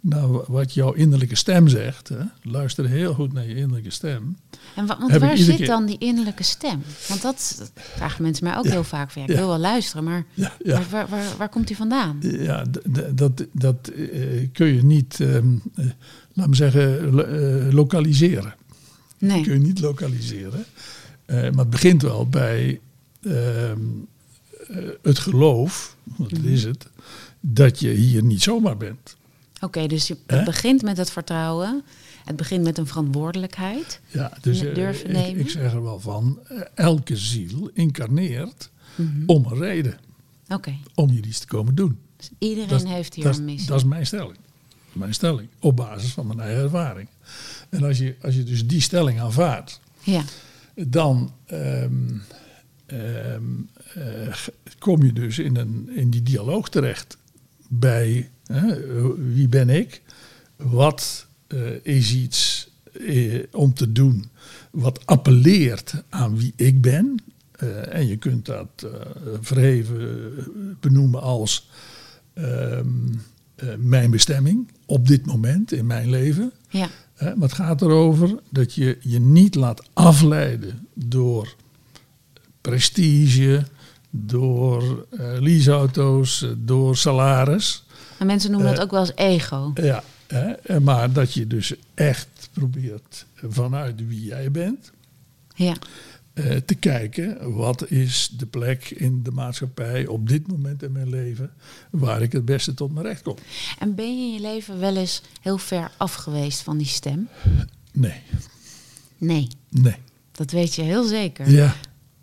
naar wat jouw innerlijke stem zegt. Hè. Luister heel goed naar je innerlijke stem. En wa- want waar zit keer- dan die innerlijke stem? Want dat, dat vragen mensen mij ook Ja. heel vaak. Van, ja, ik wil wel luisteren, maar. Waar, waar, waar, waar komt die vandaan? Ja, dat, dat eh, kun je niet, ehm, eh, laat me zeggen, lo- eh, lokaliseren. kun Nee. je niet lokaliseren. Maar het begint wel bij ehm, eh, het geloof, want dat is het, dat je hier niet zomaar bent. Oké, dus je, het begint met het vertrouwen. Het begint met een verantwoordelijkheid. Ja, dus eh, durven ik, nemen? ik zeg er wel van, eh, elke ziel incarneert Mhm. om een reden, Oké, om hier iets te komen doen. dus iedereen Dat heeft hier dat, een missie. dat is mijn stelling. Mijn stelling, op basis van mijn eigen ervaring. En als je, als je dus die stelling aanvaardt, ja, dan ehm, ehm, eh, kom je dus in, een, in die dialoog terecht bij hè, wie ben ik, wat is iets eh, om te doen wat appelleert aan wie ik ben. Eh, en je kunt dat eh, verheven eh, benoemen als ehm, eh, mijn bestemming op dit moment in mijn leven. ja, maar het gaat erover dat je je niet laat afleiden door prestige, door eh leaseauto's, eh, door salaris. en mensen noemen Eh, dat ook wel eens ego. Ja, hè, en maar dat je dus echt probeert vanuit wie jij bent Ja, eh, te kijken wat is de plek in de maatschappij op dit moment in mijn leven waar ik het beste tot mijn recht kom. en ben je in je leven wel eens heel ver af geweest van die stem? Nee, Nee, nee. dat weet je heel zeker. Ja,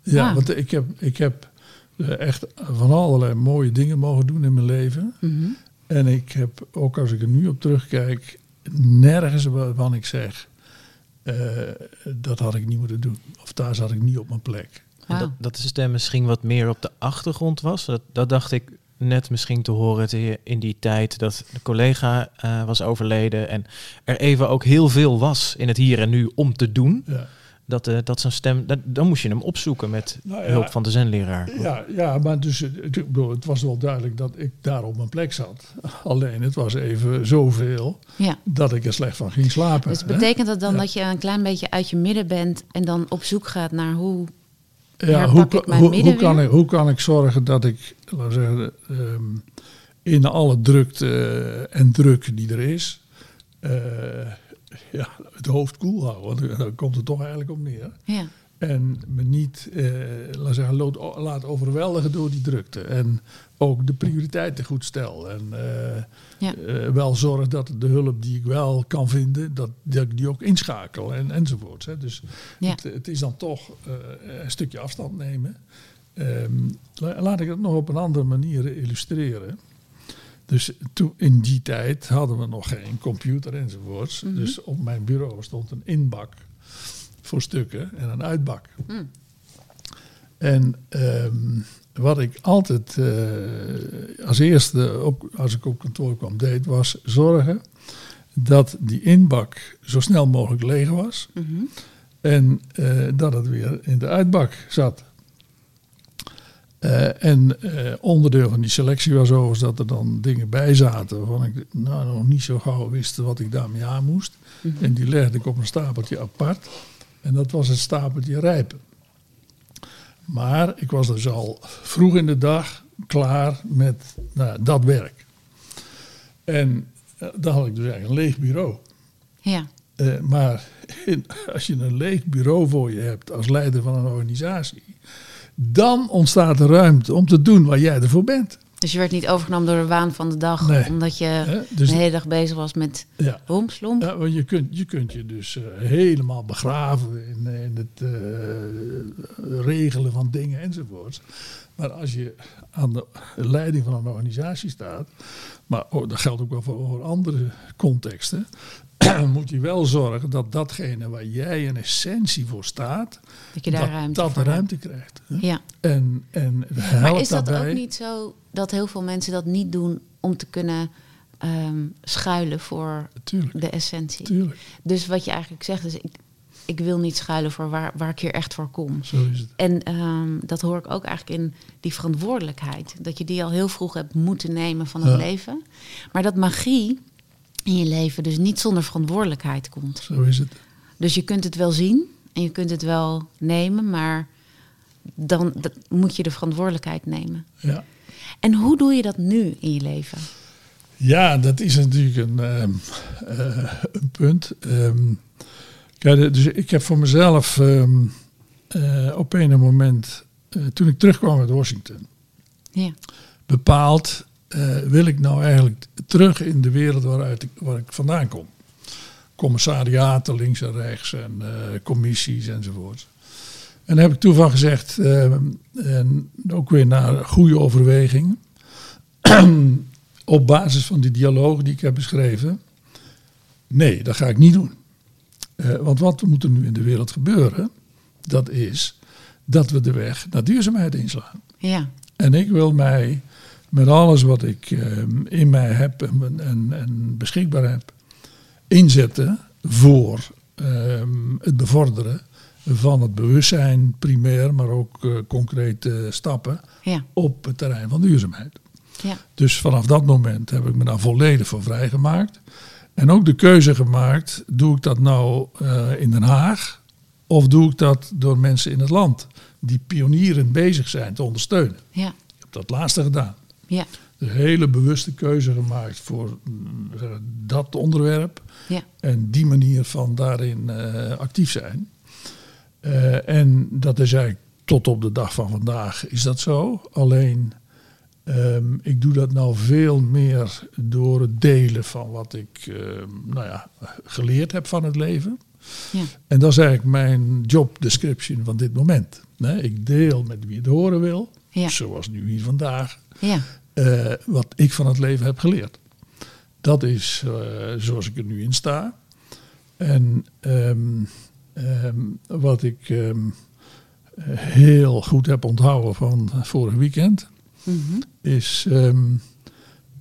ja Ah. want ik heb, ik heb eh, echt van allerlei mooie dingen mogen doen in mijn leven. Mhm. En ik heb, ook als ik er nu op terugkijk, nergens waarvan ik zeg... eh, dat had ik niet moeten doen. Of daar zat ik niet op mijn plek. Dat, dat de stem misschien wat meer op de achtergrond was. Dat, dat dacht ik net misschien te horen te- in die tijd dat de collega eh, was overleden. En er even ook heel veel was in het hier en nu om te doen. Ja. Dat, eh, dat zo'n stem, dat, dan moest je hem opzoeken met Nou ja, hulp van de zenleraar. Ja, ja maar dus, eh, het, ik bedoel, het was wel duidelijk dat ik daar op mijn plek zat. Alleen het was even zoveel Ja. dat ik er slecht van ging slapen. Dus hè. betekent dat dan Ja. dat je een klein beetje uit je midden bent en dan op zoek gaat naar hoe. ja, hoe, ik kan- mijn hoe, midden hoe, kan weer? ik, hoe kan ik zorgen dat ik, laten we zeggen, ehm, in alle drukte eh, en druk die er is, eh, ja, het hoofd koel houden. Want daar komt het toch eigenlijk op neer. Ja. En me niet eh, laat, zeggen, lood- laat overweldigen door die drukte. En ook de prioriteiten goed stel. En eh, Ja. eh, wel zorg dat de hulp die ik wel kan vinden, dat, dat ik die ook inschakel en, enzovoorts. Hè. Dus Ja. het, het is dan toch eh, een stukje afstand nemen. Ehm, la- laat ik het nog op een andere manier illustreren. Dus toen, in die tijd hadden we nog geen computer enzovoorts. Mhm. Dus op mijn bureau stond een inbak voor stukken en een uitbak. Mm. En ehm, wat ik altijd eh, als eerste, op, als ik op kantoor kwam, deed, was zorgen dat die inbak zo snel mogelijk leeg was. Mhm. En eh, dat het weer in de uitbak zat. Eh, en eh, onderdeel van die selectie was overigens dat er dan dingen bij zaten waarvan ik nou, nog niet zo gauw wist wat ik daarmee aan moest. Mhm. En die legde ik op een stapeltje apart. En dat was het stapeltje rijpen. Maar ik was dus al vroeg in de dag klaar met nou, dat werk. En eh, dan had ik dus eigenlijk een leeg bureau. Ja. Maar in- als je een leeg bureau voor je hebt als leider van een organisatie, dan ontstaat er ruimte om te doen waar jij ervoor bent. Dus je werd niet overgenomen door de waan van de dag, Nee. omdat je? Dus, de hele dag bezig was met ja. Ja, want je kunt, je kunt je dus eh, helemaal begraven in, in het eh, regelen van dingen enzovoorts. Maar als je aan de leiding van een organisatie staat, maar oh, dat geldt ook wel voor, voor andere contexten, moet je wel zorgen dat datgene waar jij in essentie voor staat, Dat je daar dat, ruimte dat krijgt. hè. Ja. En, en Maar is dat daarbij, ook niet zo dat heel veel mensen dat niet doen om te kunnen ehm, schuilen voor Tuurlijk, de essentie? tuurlijk, Dus wat je eigenlijk zegt is, ik, ik wil niet schuilen voor waar, waar ik hier echt voor kom. zo is het. En ehm, dat hoor ik ook eigenlijk in die verantwoordelijkheid. Dat je die al heel vroeg hebt moeten nemen van het Ja. leven. Maar dat magie in je leven dus niet zonder verantwoordelijkheid komt. Zo is het. Dus je kunt het wel zien en je kunt het wel nemen, maar dan dat, moet je de verantwoordelijkheid nemen. Ja. En hoe doe je dat nu in je leven? Ja, dat is natuurlijk een, ehm, eh, een punt. Ehm, kijk, dus ik heb voor mezelf ehm, eh, op een moment, eh, toen ik terugkwam uit Washington, Ja, bepaald, eh, wil ik nou eigenlijk terug in de wereld waaruit ik, waar ik vandaan kom. Commissariaten links en rechts en eh, commissies enzovoort. En daar heb ik toen van gezegd, ehm, en ook weer naar goede overweging, op basis van die dialoog die ik heb beschreven, nee, dat ga ik niet doen. Eh, want wat moet er nu in de wereld gebeuren? Dat is dat we de weg naar duurzaamheid inslaan. ja, En ik wil mij met alles wat ik ehm, in mij heb en, en, en beschikbaar heb, inzetten voor ehm, het bevorderen van het bewustzijn primair, maar ook eh, concrete stappen ja, op het terrein van duurzaamheid. ja, Dus vanaf dat moment heb ik me daar volledig voor vrijgemaakt. En ook de keuze gemaakt, doe ik dat nou eh, in Den Haag of doe ik dat door mensen in het land die pionierend bezig zijn te ondersteunen. ja, Ik heb dat laatste gedaan. Ja, Een hele bewuste keuze gemaakt voor mm, zeggen, dat onderwerp ja, en die manier van daarin eh, actief zijn. Eh, en dat is eigenlijk tot op de dag van vandaag is dat zo. Alleen ehm, ik doe dat nou veel meer door het delen van wat ik ehm, nou ja, geleerd heb van het leven. ja, En dat is eigenlijk mijn job description van dit moment. Nee, ik deel met wie het horen wil, ja, zoals nu hier vandaag, ja, eh, wat ik van het leven heb geleerd. Dat is eh, zoals ik er nu in sta. En ehm, ehm, wat ik ehm, heel goed heb onthouden van vorig weekend, Mhm. is.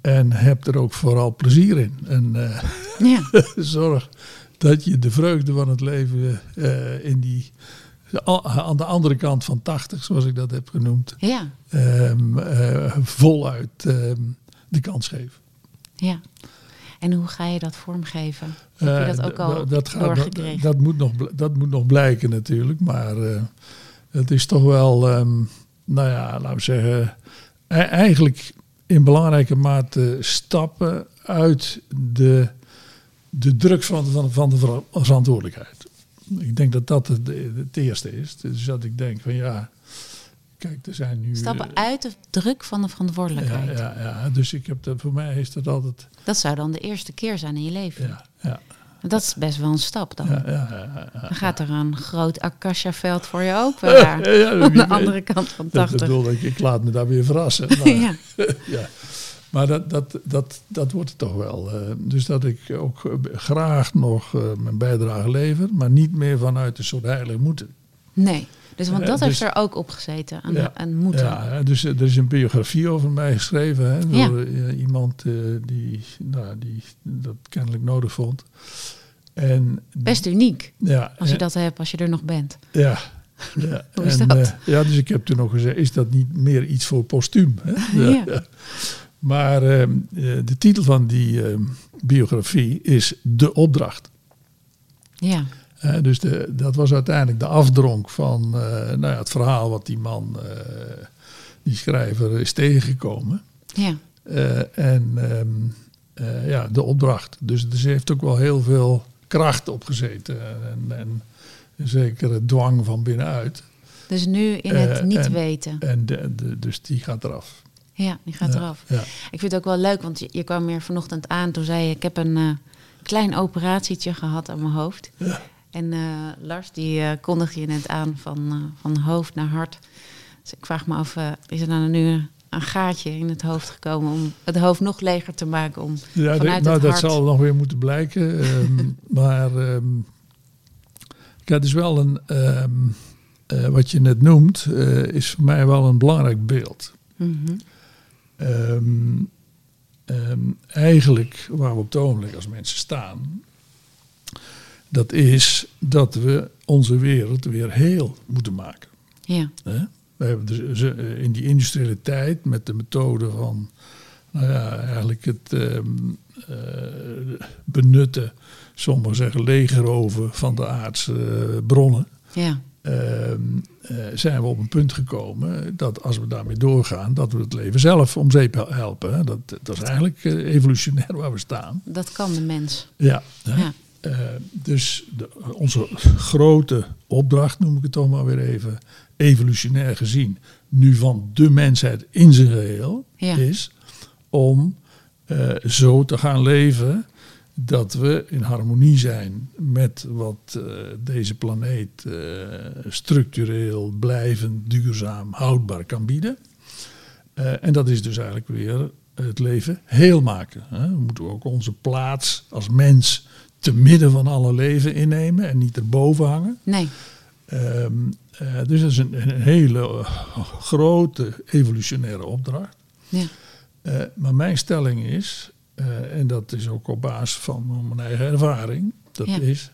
en heb er ook vooral plezier in. En eh, Ja, zorg dat je de vreugde van het leven in die. Aan de andere kant van 80, zoals ik dat heb genoemd, ja, ehm, eh, voluit ehm, de kans geven. ja. En hoe ga je dat vormgeven? Heb je Eh, dat ook al dat, gaat, dat, doorgekregen? dat, moet nog, dat moet nog blijken natuurlijk. Maar eh, het is toch wel, ehm, nou ja, laten we zeggen, e- eigenlijk in belangrijke mate stappen uit de, de druk van, van, van de ver- verantwoordelijkheid. Ik denk dat dat het, het eerste is. Dus dat ik denk van ja, kijk, er zijn nu... Stappen eh, uit de druk van de ja, verantwoordelijkheid. ja, ja, dus ik heb dat, voor mij is dat altijd... Dat zou dan de eerste keer zijn in je leven. Ja, ja, Dat is best wel een stap dan. ja, ja, ja, ja. Dan gaat er een groot acacia-veld voor je open daar. Ja, ja, aan de andere kant van Dat 80. bedoel ik, ik laat me daar weer verrassen. Maar, ja. maar dat, dat, dat, dat wordt het toch wel. eh, dus dat ik ook eh, graag nog eh, mijn bijdrage lever, maar niet meer vanuit een soort heilig moeten. Nee. Dus want dat dus- heeft er ook op gezeten. Aan, Ja. aan moeten. Ja, dus er is een biografie over mij geschreven hè, door iemand die, nou, die dat kennelijk nodig vond. En, Best uniek. ja, Als je en- dat hebt, als je er nog bent. Ja. ja. Hoe is en, dat? ja, dus ik heb toen nog gezegd, is dat niet meer iets voor postuum? Hè? Ja. Maar ehm, eh, de titel van die ehm, biografie is De Opdracht. Ja. Hè, dus de, dat was uiteindelijk de afdronk van eh, nou ja, het verhaal wat die man, eh, die schrijver, is tegengekomen. Ja. Eh, en ehm, eh, ja, de opdracht. Dus, dus er heeft ook wel heel veel kracht op gezeten. En, en een zekere dwang van binnenuit. Dus nu in het Eh, niet en- weten. En de, de, dus die gaat eraf. Ja, die gaat Ja, eraf. Ja. Ik vind het ook wel leuk, want je, je kwam hier vanochtend aan. Toen zei je, ik heb een eh, klein operatietje gehad aan mijn hoofd. Ja. En eh, Lars, die eh, kondigde je net aan van, van hoofd naar hart. Dus ik vraag me af, is er dan nu een gaatje in het hoofd gekomen... om het hoofd nog leger te maken? Om Ja, vanuit nou, het dat hart... zal nog weer moeten blijken. ehm, maar ehm, ja, het is wel een, ehm, eh, wat je net noemt, is voor mij wel een belangrijk beeld. Mhm. Ehm, ehm, eigenlijk waar we op het ogenblik als mensen staan, dat is dat we onze wereld weer heel moeten maken. Ja? We hebben dus eh, in die industriële tijd met de methode van nou ja, eigenlijk het ehm, eh, benutten, sommigen zeggen legeroven van de aardse eh, bronnen. ja, ehm, eh, zijn we op een punt gekomen dat als we daarmee doorgaan, dat we het leven zelf om zeep hel- helpen. hè. Dat, dat is eigenlijk eh, evolutionair waar we staan. dat kan de mens. Ja, Eh, dus de, onze grote opdracht, noem ik het toch maar weer even, evolutionair gezien, nu van de mensheid in zijn geheel, Ja. is om zo te gaan leven dat we in harmonie zijn met wat eh, deze planeet eh, structureel, blijvend, duurzaam, houdbaar kan bieden. Eh, en dat is dus eigenlijk weer het leven heel maken. Hè. We moeten ook onze plaats als mens te midden van alle leven innemen en niet erboven hangen. nee, Ehm, eh, dus dat is een, een hele grote evolutionaire opdracht. ja, maar mijn stelling is, eh, en dat is ook op basis van mijn eigen ervaring, dat Ja. is,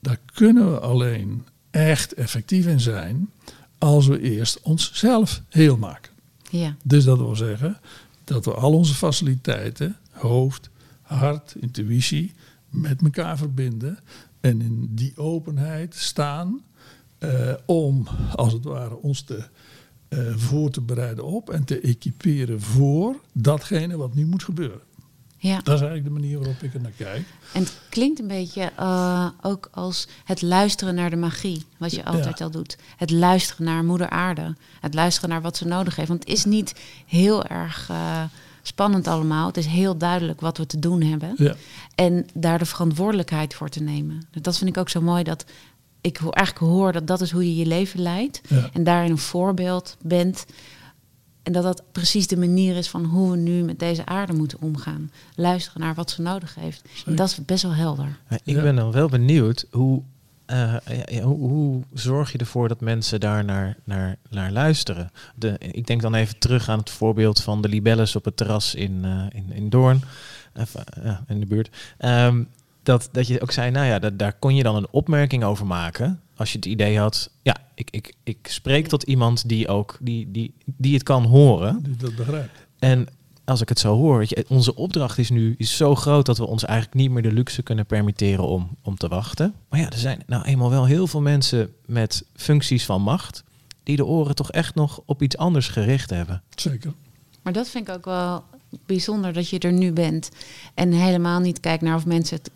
daar kunnen we alleen echt effectief in zijn als we eerst onszelf heel maken. ja, Dus dat wil zeggen dat we al onze faciliteiten, hoofd, hart, intuïtie, met elkaar verbinden. En in die openheid staan eh, om, als het ware, ons te, eh, voor te bereiden op en te equiperen voor datgene wat nu moet gebeuren. Ja. Dat is eigenlijk de manier waarop ik er naar kijk. En het klinkt een beetje eh, ook als het luisteren naar de magie, wat je altijd Ja. al doet. Het luisteren naar moeder aarde, het luisteren naar wat ze nodig heeft. Want het is niet heel erg eh, spannend allemaal. Het is heel duidelijk wat we te doen hebben. Ja, En daar de verantwoordelijkheid voor te nemen. Dat vind ik ook zo mooi dat ik eigenlijk hoor dat dat is hoe je je leven leidt. ja, En daarin een voorbeeld bent En dat dat precies de manier is van hoe we nu met deze aarde moeten omgaan. Luisteren naar wat ze nodig heeft. En dat is best wel helder. Ik Ja. ben dan wel benieuwd hoe, eh, ja, ja, hoe, hoe zorg je ervoor dat mensen daar naar, naar, naar luisteren? De, ik denk dan even terug aan het voorbeeld van de libelles op het terras in, eh, in, in Doorn, Even, ja, in de buurt. Ehm, dat, dat je ook zei, nou ja, dat, daar kon je dan een opmerking over maken. Als je het idee had, ja, ik, ik, ik spreek tot iemand die ook die, die, die het kan horen. Die dat begrijpt. En als ik het zo hoor, weet je, onze opdracht is nu is zo groot dat we ons eigenlijk niet meer de luxe kunnen permitteren om, om te wachten. Maar ja, er zijn nou eenmaal wel heel veel mensen met functies van macht die de oren toch echt nog op iets anders gericht hebben. Zeker. Maar dat vind ik ook wel bijzonder dat je er nu bent. En helemaal niet kijkt naar of mensen het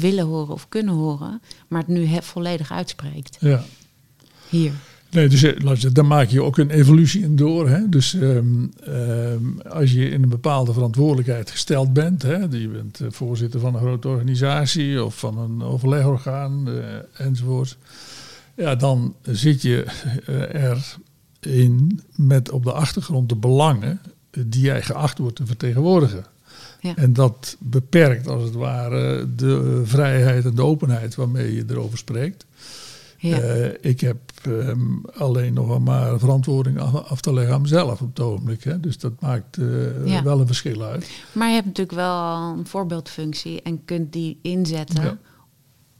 willen horen of kunnen horen. Maar het nu he- volledig uitspreekt. Ja. Hier. Nee, dus eh, luister, daar maak je ook een evolutie in door. Hè? Dus ehm, ehm, als je in een bepaalde verantwoordelijkheid gesteld bent, hè, je bent eh, voorzitter van een grote organisatie of van een overlegorgaan eh, enzovoort, ja, dan zit je eh, erin met op de achtergrond de belangen die jij geacht wordt te vertegenwoordigen. Ja. En dat beperkt als het ware de vrijheid en de openheid waarmee je erover spreekt. Ja. Eh, ik heb ehm, alleen nog maar verantwoording af, te leggen aan mezelf op het ogenblik. Hè. Dus dat maakt eh, Ja. wel een verschil uit. Maar je hebt natuurlijk wel een voorbeeldfunctie en kunt die inzetten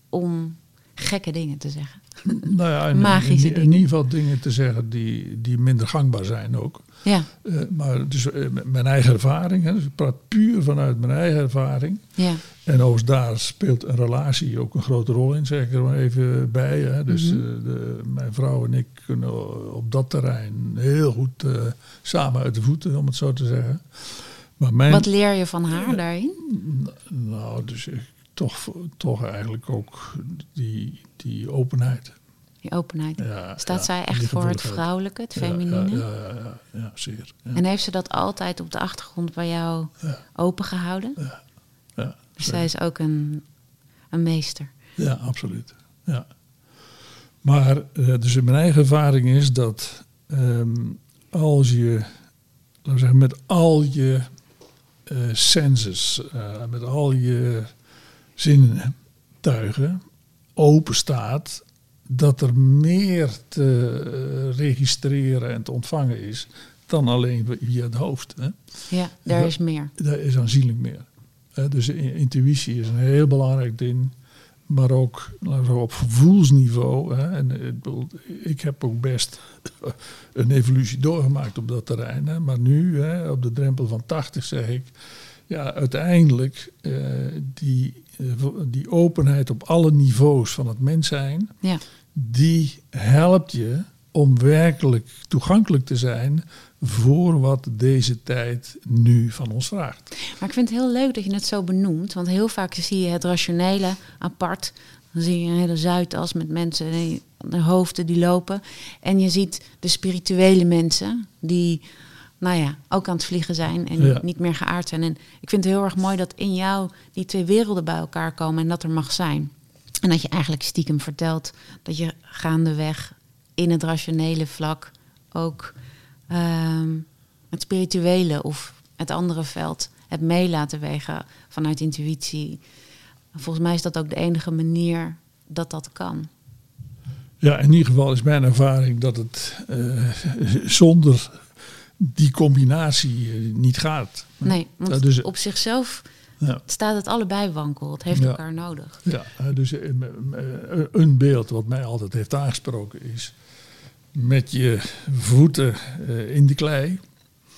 om gekke dingen te zeggen. Nou ja, in, Magische in, ieder geval dingen te zeggen die, die minder gangbaar zijn ook. Ja, Eh, maar dus eh, mijn eigen ervaring, hè, dus ik praat puur vanuit mijn eigen ervaring. ja, En overigens daar speelt een relatie ook een grote rol in, zeg ik er maar even bij. Hè. Dus Mhm. eh, de, mijn vrouw en ik kunnen op dat terrein heel goed samen uit de voeten, om het zo te zeggen. Maar mijn, Wat leer je van haar daarin? Nou, dus ik, toch, toch eigenlijk ook die, die openheid. Die openheid. Ja, Staat ja, zij echt voor het vrouwelijke, het Ja, feminine? Ja, ja, ja, ja, ja, zeer. Ja, En heeft ze dat altijd op de achtergrond bij jou Ja. open gehouden? ja, Dus zij is ook een, een meester. Ja, absoluut. Ja. Maar eh, dus mijn eigen ervaring is dat ehm, als je, laten we zeggen, met al je eh senses, eh, met al je zintuigen open staat, dat er meer te registreren en te ontvangen is dan alleen via het hoofd. Hè. Ja, daar is meer. Daar is aanzienlijk meer. Dus intuïtie is een heel belangrijk ding. Maar ook op gevoelsniveau. Hè, en ik, bedoel, ik heb ook best een evolutie doorgemaakt op dat terrein. Hè, maar nu, hè, op de drempel van 80, zeg ik. Ja, uiteindelijk eh, die, die openheid op alle niveaus van het mens zijn Ja, die helpt je om werkelijk toegankelijk te zijn voor wat deze tijd nu van ons vraagt. maar ik vind het heel leuk dat je het zo benoemt. Want heel vaak zie je het rationele apart. Dan zie je een hele Zuidas met mensen, de hoofden die lopen. En je ziet de spirituele mensen die, nou ja, ook aan het vliegen zijn en Ja. niet meer geaard zijn. En ik vind het heel erg mooi dat in jou die twee werelden bij elkaar komen en dat er mag zijn. En dat je eigenlijk stiekem vertelt dat je gaandeweg in het rationele vlak ook ehm, het spirituele of het andere veld hebt mee laten wegen vanuit intuïtie. Volgens mij is dat ook de enige manier dat dat kan. Ja, in ieder geval is mijn ervaring dat het eh, zonder die combinatie eh, niet gaat. Nee, want dus- op zichzelf Ja. staat het allebei wankel. Het heeft Ja. elkaar nodig. Ja, eh, dus eh, een beeld wat mij altijd heeft aangesproken is met je voeten in de klei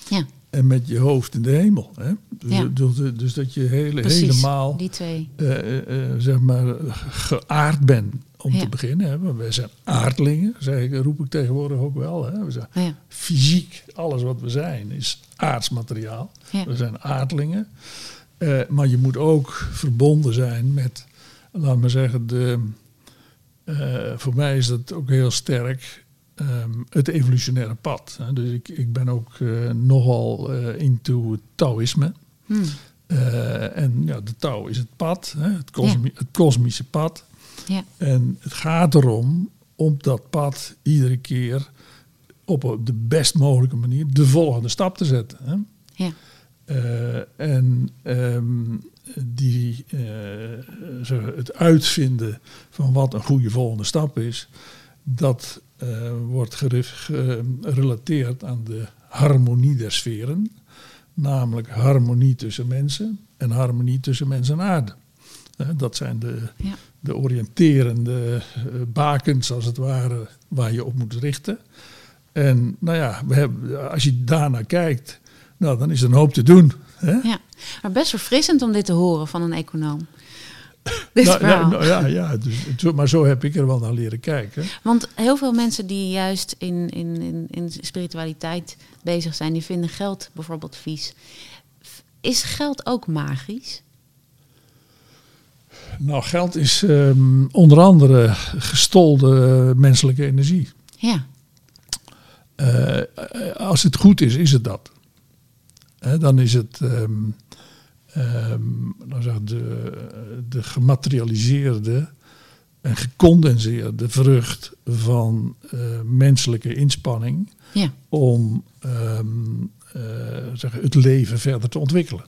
Ja, en met je hoofd in de hemel. Hè? Dus, Ja. dus, dus dat je hele, precies. helemaal Die twee. zeg maar geaard bent om Ja. te beginnen. Hè? Wij zijn aardlingen, zeg ik, roep ik tegenwoordig ook wel. Hè? We zijn Ja, fysiek, alles wat we zijn, is aardsmateriaal. We zijn aardlingen. Eh, maar je moet ook verbonden zijn met, laat maar zeggen, de, eh, voor mij is dat ook heel sterk, ehm, het evolutionaire pad. Hè. Dus ik, ik ben ook eh, nogal into het Taoïsme. Hm. Eh, en ja, de Tao is het pad, hè, het, kosmi- het kosmische pad. Ja. En het gaat erom om dat pad iedere keer op de best mogelijke manier de volgende stap te zetten. Hè? Ja. Uh, en um, die, uh, het uitvinden van wat een goede volgende stap is, dat uh, wordt gerelateerd aan de harmonie der sferen, namelijk harmonie tussen mensen en harmonie tussen mens en aarde. Dat zijn de, ja. de oriënterende bakens, als het ware, waar je op moet richten. En nou ja, we hebben, als je daarnaar kijkt, nou, dan is er een hoop te doen. Hè? Ja, maar best verfrissend om dit te horen van een econoom. Dit nou, nou, nou, ja, ja dus, maar zo heb ik er wel naar leren kijken. Want heel veel mensen die juist in, in, in, in spiritualiteit bezig zijn, die vinden geld bijvoorbeeld vies. Is geld ook magisch? Nou, geld is um, onder andere gestolde menselijke energie. Ja. Uh, als het goed is, is het dat. Dan is het um, um, zeg, de, de gematerialiseerde en gecondenseerde vrucht van uh, menselijke inspanning ja. om um, uh, zeg, het leven verder te ontwikkelen.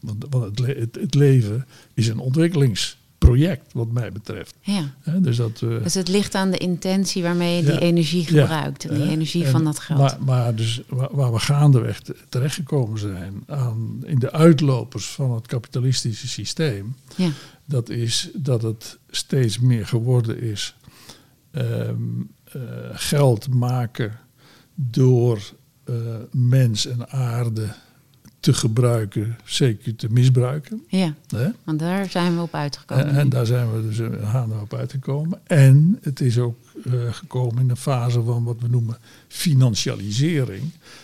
Want, want het, le het, leven is een ontwikkelings project, wat mij betreft. Ja. dus, dat, uh, dus het ligt aan de intentie waarmee je die energie gebruikt. En die energie van dat geld. Maar, maar dus waar, waar we gaandeweg terechtgekomen zijn aan, in de uitlopers van het kapitalistische systeem, ja. dat is dat het steeds meer geworden is um, uh, geld maken door uh, mens en aarde te gebruiken, zeker te misbruiken. Ja, want daar zijn we op uitgekomen. En, en daar zijn we dus uh, op uitgekomen. En het is ook uh, gekomen in een fase van wat we noemen financialisering.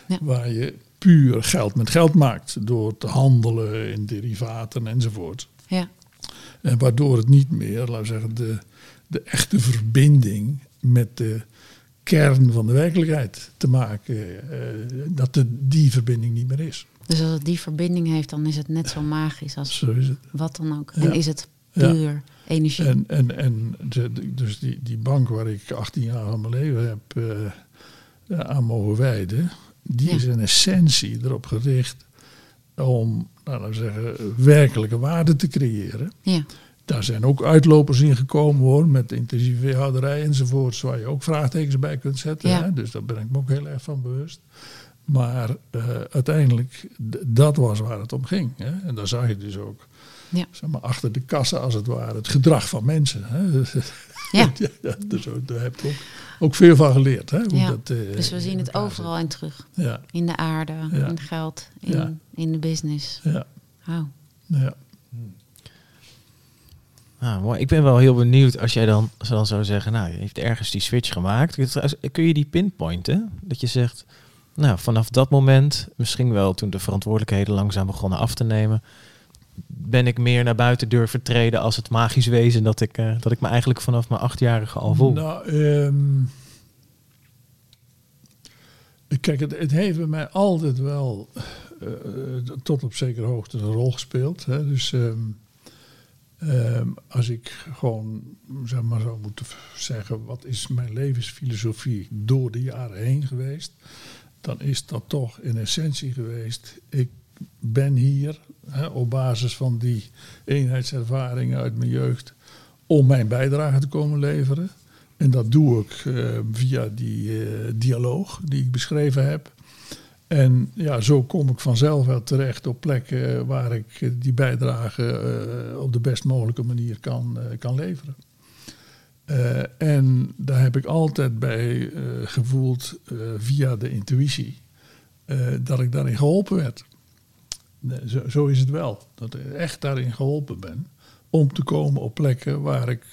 Ja. Waar je puur geld met geld maakt door te handelen in derivaten enzovoort. Ja. En waardoor het niet meer, laten we zeggen, de, de echte verbinding met de kern van de werkelijkheid te maken, uh, dat de, die verbinding niet meer is. Dus als het die verbinding heeft, dan is het net zo magisch als zo wat dan ook. Ja. En is het puur energie. En, en, en de, de- dus die, die bank waar ik 18 jaar van mijn leven heb eh, aan mogen wijden, die is in essentie erop gericht om, nou, laten we zeggen, werkelijke waarde te creëren. ja, Daar zijn ook uitlopers in gekomen hoor, met intensieve veehouderij enzovoorts, waar je ook vraagtekens bij kunt zetten. Ja. Hè? Dus daar ben ik me ook heel erg van bewust. Maar eh, uiteindelijk, dat was waar het om ging. Hè? En daar zag je dus ook, Ja. zeg maar, achter de kassa als het ware, het gedrag van mensen. Hè? ja. ja, dus ook, daar heb ik ook, ook veel van geleerd. Hè? Hoe Ja, dat, eh, Dus we zien het overal in terug. Ja, In de aarde, Ja. in geld, in, Ja. in de business. ja, Wauw. ja. Ah, mooi. Ik ben wel heel benieuwd als jij dan, dan zou zeggen, nou, je heeft ergens die switch gemaakt. Kun je die pinpointen? Dat je zegt, nou, vanaf dat moment, misschien wel toen de verantwoordelijkheden langzaam begonnen af te nemen, ben ik meer naar buiten durven treden als het magisch wezen dat ik, eh, dat ik me eigenlijk vanaf mijn achtjarige al voel. Nou, ehm, kijk, het, heeft bij mij altijd wel eh, tot op zekere hoogte een rol gespeeld. Hè? Dus ehm, ehm, als ik gewoon zeg maar zou moeten zeggen, wat is mijn levensfilosofie door de jaren heen geweest, dan is dat toch in essentie geweest. Ik ben hier hè, op basis van die eenheidservaringen uit mijn jeugd om mijn bijdrage te komen leveren. En dat doe ik eh, via die eh, dialoog die ik beschreven heb. En ja, zo kom ik vanzelf wel terecht op plekken waar ik die bijdrage eh, op de best mogelijke manier kan, kan leveren. Eh, en daar heb ik altijd bij eh, gevoeld eh, via de intuïtie dat ik daarin geholpen werd. Nee, zo, zo is het wel. Dat ik echt daarin geholpen ben om te komen op plekken waar ik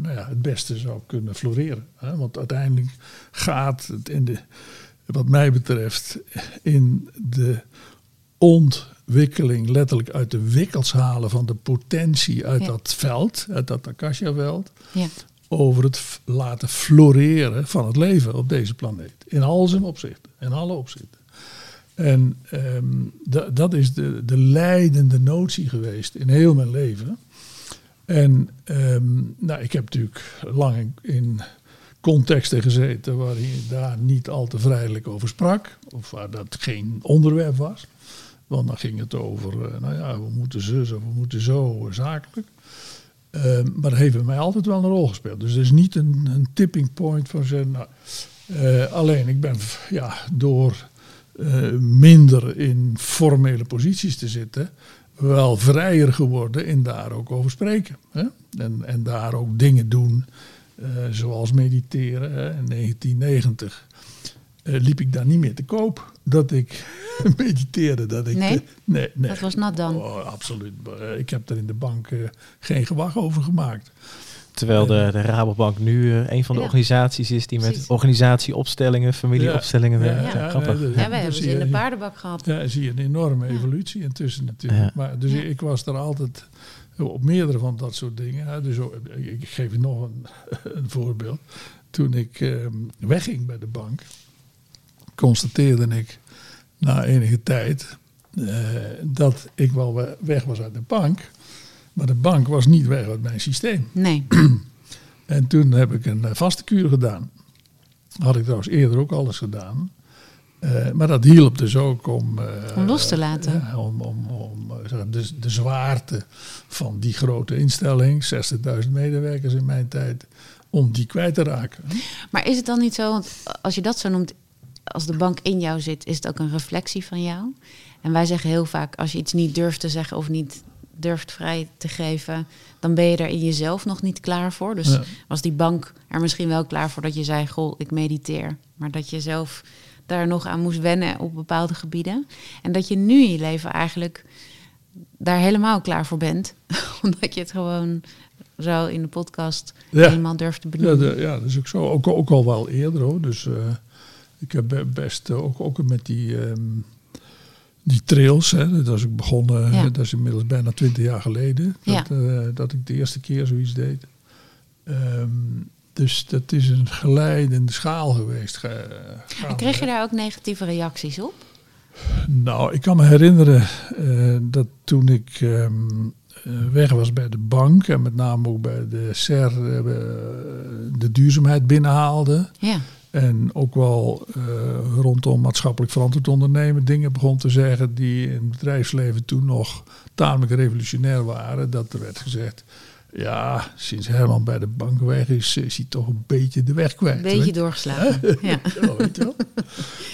nou ja, het beste zou kunnen floreren. Hè? Want uiteindelijk gaat het in de, wat mij betreft in de ontwikkeling, letterlijk uit de wikkels halen van de potentie uit Ja. dat veld, uit dat Akasha-veld, Ja. Over het laten floreren van het leven op deze planeet. In al zijn opzichten, in alle opzichten. En ehm, da- dat is de, de leidende notie geweest in heel mijn leven. En ehm, nou, ik heb natuurlijk lang in, in contexten gezeten waarin je daar niet al te vrijelijk over sprak. Of waar dat geen onderwerp was. Want dan ging het over, eh, nou ja, we moeten zus of we moeten zo eh, zakelijk. Ehm, maar dat heeft bij mij altijd wel een rol gespeeld. Dus er is niet een, een tipping point van zeggen, nou, eh, alleen ik ben ja, door eh, minder in formele posities te zitten, wel vrijer geworden in daar ook over spreken. Hè? En, en daar ook dingen doen, eh, zoals mediteren. Hè? In 1990 eh, liep ik daar niet meer te koop dat ik mediteerde. Dat ik, Nee? eh, nee, nee. Dat was nat dan. Oh, absoluut. Eh, Ik heb er in de bank eh, geen gewag over gemaakt. Terwijl de, de Rabobank nu eh, een van de Ja. organisaties is die met organisatieopstellingen, familieopstellingen Ja, werkt. ja, Ja, grappig. Ja, dat- wij hebben ze in de paardenbak gehad. Ja, zie je een enorme evolutie intussen natuurlijk. Ja. Maar, dus Ja. ik was er altijd op meerdere van dat soort dingen. hè. Dus ook- ik geef je nog een, een voorbeeld. Toen ik ehm, wegging bij de bank, constateerde ik na enige tijd eh, dat ik wel we- weg was uit de bank. Maar de bank was niet weg uit mijn systeem. Nee. En toen heb ik een eh, vaste kuur gedaan. Had ik trouwens eerder ook alles gedaan. Eh, maar dat hielp dus ook om... Om los te laten. om om, om de, de zwaarte van die grote instelling, 60.000 medewerkers in mijn tijd, om die kwijt te raken. Maar is het dan niet zo, want als je dat zo noemt, als de bank in jou zit, is het ook een reflectie van jou? En wij zeggen heel vaak, als je iets niet durft te zeggen of niet durft vrij te geven, dan ben je er in jezelf nog niet klaar voor. Dus Ja. was die bank er misschien wel klaar voor dat je zei, goh, ik mediteer. Maar dat je zelf daar nog aan moest wennen op bepaalde gebieden. En dat je nu in je leven eigenlijk daar helemaal klaar voor bent. Omdat je het gewoon zo in de podcast Ja. helemaal durft te Ja, benoemen. de- ja, dat is ook zo. Ook, ook al wel eerder hoor. Dus eh, ik heb be- best ook, ook met die, ehm, die trails. Hè, dat is ik begonnen, Ja. dat is inmiddels bijna twintig jaar geleden. Dat, Ja. eh, dat ik de eerste keer zoiets deed. Ehm, dus dat is een geleidende schaal geweest. ge- En kreeg je daar ook negatieve reacties op? Nou, ik kan me herinneren eh, dat toen ik ehm, eh, weg was bij de bank en met name ook bij de SER de duurzaamheid binnenhaalde. Ja. En ook wel eh, rondom maatschappelijk verantwoord ondernemen dingen begon te zeggen die in het bedrijfsleven toen nog tamelijk revolutionair waren. Dat er werd gezegd, ja, sinds Herman bij de bank weg is, is hij toch een beetje de weg kwijt. Een beetje weet doorgeslagen. Ja. wel, weet wel.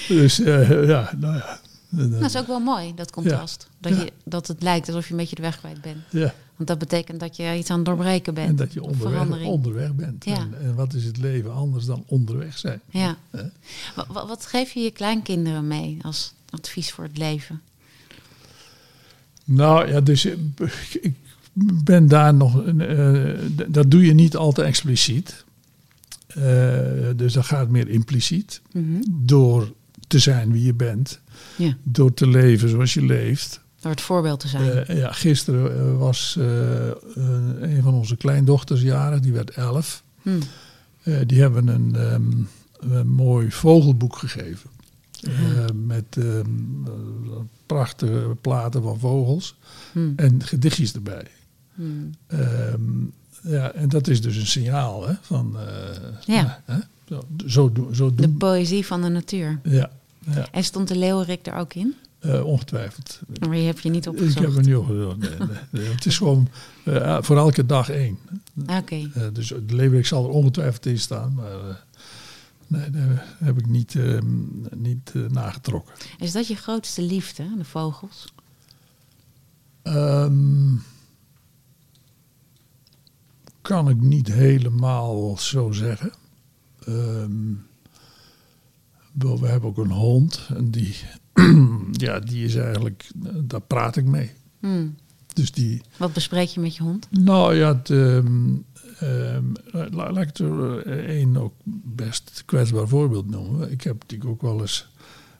Dus eh, ja, nou ja. Dat is ook wel mooi, dat contrast. Dat, Ja. je, dat het lijkt alsof je een beetje de weg kwijt bent. ja. Want dat betekent dat je iets aan het doorbreken bent. En dat je onderweg, bent. Ja. En, en wat is het leven anders dan onderweg zijn? Ja. Wat, wat, geef je je kleinkinderen mee als advies voor het leven? Nou ja, dus eh, ik ben daar nog. eh, dat doe je niet al te expliciet. Eh, dus dat gaat meer impliciet. Mhm. Door te zijn wie je bent. Ja. Door te leven zoals je leeft. Door het voorbeeld te zijn. Eh, ja, gisteren eh, was eh, een van onze kleindochters jarig. Die werd elf. Hm. Eh, die hebben een, ehm, een mooi vogelboek gegeven. Met ehm, eh, prachtige platen van vogels. Hm. En gedichtjes erbij. Hm. Ehm, ja, en dat is dus een signaal hè, van. Ja. Hè, zo, zo, doen- zo De poëzie van de natuur. Ja, ja En stond de leeuwerik er ook in? Eh, ongetwijfeld. Maar die heb je niet Ik opgezocht. heb er niet opgezocht. Nee, nee, nee. Het is gewoon eh, voor elke dag één. Oké. Eh, dus de leeuwerik zal er ongetwijfeld in staan. Maar nee, daar heb ik niet, ehm, niet nagetrokken. Is dat je grootste liefde, de vogels? Ehm, kan ik niet helemaal zo zeggen. Ehm, we hebben ook een hond en die, ja, die is eigenlijk, eh, daar praat ik mee. Hm. Dus die, Wat bespreek je met je hond? nou ja, het, ehm, ehm, la- laat ik er één ook best kwetsbaar voorbeeld noemen. Ik heb natuurlijk ook wel eens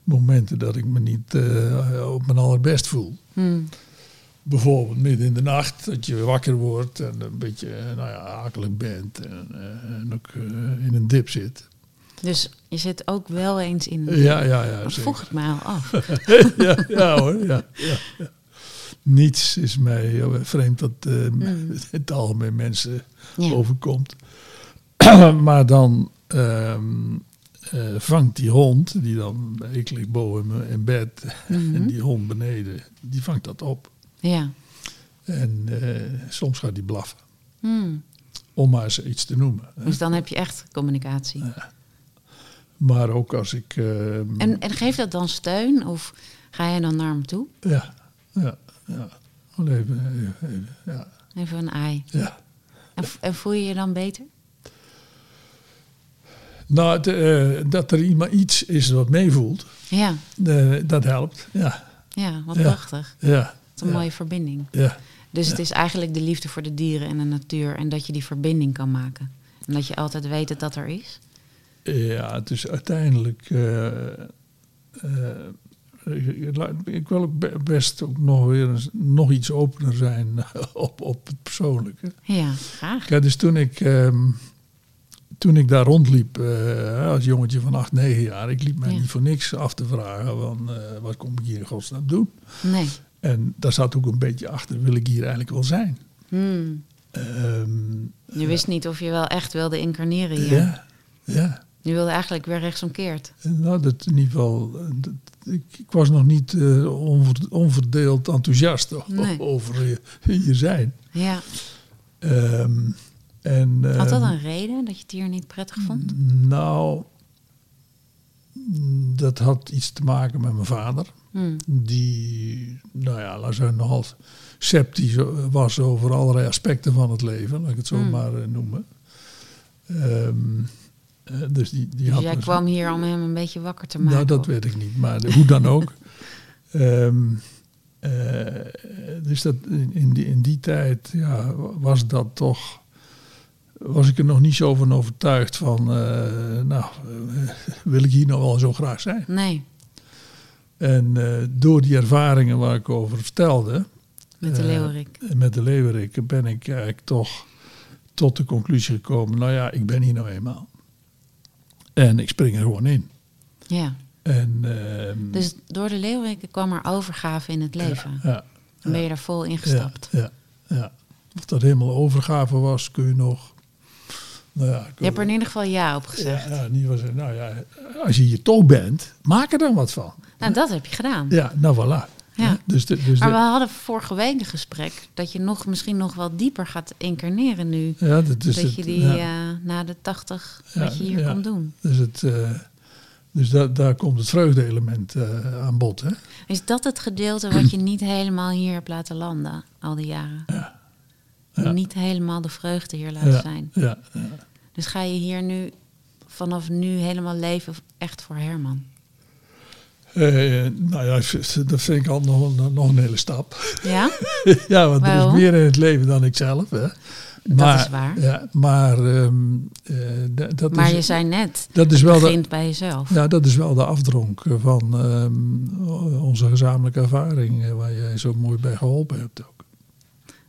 momenten dat ik me niet eh, op mijn allerbest voel. Hm. Bijvoorbeeld midden in de nacht, dat je wakker wordt en een beetje eh, nou ja, akelig bent en, eh, en ook eh, in een dip zit. Dus je zit ook wel eens in. Ja, ja, ja. Dat vroeg ik mij al af. ja, ja hoor, ja, ja, ja. Niets is mij eh, vreemd dat eh, Mm. het algemeen mensen Ja. overkomt. maar dan ehm, eh, vangt die hond, die dan, ik lig boven me in bed Mhm. en die hond beneden, die vangt dat op. Ja. En eh, soms gaat die blaffen, Hmm. om maar eens iets te noemen. hè. Dus dan heb je echt communicatie. Maar ook als ik... ehm, En, en geeft dat dan steun? Of ga je dan naar hem toe? Ja, ja, ja. Even, even, even, ja, Even een ei. ja. En, en voel je je dan beter? Nou, eh, dat er iemand iets is wat meevoelt, Ja, eh, dat helpt. Ja, ja wat Ja. prachtig. ja. Wat een ja, mooie verbinding. Ja, Dus het is eigenlijk de liefde voor de dieren en de natuur. En dat je die verbinding kan maken. En dat je altijd weet dat dat er is. Ja, het is uiteindelijk... eh, ik, wil ook be- best ook nog weer eens, nog iets opener zijn op, op het persoonlijke. Ja, graag. Dus toen ik, ehm, toen ik daar rondliep als jongetje van 8, 9 jaar, ik liep mij Ja. niet voor niks af te vragen van wat kom ik hier in godsnaam doen. Nee. En daar zat ook een beetje achter, wil ik hier eigenlijk wel zijn? Hmm. Ehm, Je wist niet of je wel echt wilde incarneren hier. ja, ja. Je wilde eigenlijk weer rechtsomkeerd. Nou, dat in ieder geval, eh, dat- ik, ik was nog niet eh, onver- onverdeeld enthousiast Nee. over hier, hier zijn. Ja. Ehm, en, Had dat ehm, een reden dat je het hier niet prettig vond? Nou, dat had iets te maken met mijn vader. Hmm. Die, nou ja, laat zeggen, nogal sceptisch was over allerlei aspecten van het leven, laat ik het zo Hmm. maar eh, noemen. Ehm, eh, dus die, die Dus had jij me- kwam hier om hem een beetje wakker te maken? Nou, dat weet ik niet, maar de- hoe dan ook. Eh, dus dat in, in, die, in die tijd ja, was dat toch. Was ik er nog niet zo van overtuigd van. eh, nou, wil ik hier nou wel zo graag zijn? Nee, En door die ervaringen waar ik over vertelde. met de leeuwerik. met de leeuwerik ben ik eigenlijk toch tot de conclusie gekomen. Nou ja, ik ben hier nou eenmaal. En ik spring er gewoon in. Ja. En, ehm, Dus door de leeuwerik kwam er overgave in het leven. Ja, Dan ben je er vol ingestapt. Ja, ja. Of dat helemaal overgave was, kun je nog. Nou ja, Je hebt er in ieder geval ja op gezegd. ja, geval zeggen, nou ja, als je hier toch bent, maak er dan wat van. Nou, dat heb je gedaan. Ja, nou voilà. Ja. Dus de, dus Maar we hadden vorige week een gesprek dat je nog, misschien nog wel dieper gaat incarneren nu. ja, dat is dat het, je die ja. eh, na de tachtig, Ja, wat je hier komt doen. Dus, het, eh, dus da- daar komt het vreugde-element eh, aan bod. Hè? Is dat het gedeelte wat je niet helemaal hier hebt laten landen al die jaren? Ja. Niet helemaal de vreugde hier laten zijn. ja, ja. Dus ga je hier nu vanaf nu helemaal leven echt voor Herman? Eh, nou ja, dat vind ik al nog, nog een hele stap. Ja? ja, want er is meer in het leven dan ik zelf. Hè. Dat is waar. Ja, maar ehm, eh, dat, Maar is, je zei net, dat is wel de, begint bij jezelf. ja, dat is wel de afdronk van ehm, onze gezamenlijke ervaring, eh, waar jij zo mooi bij geholpen hebt ook.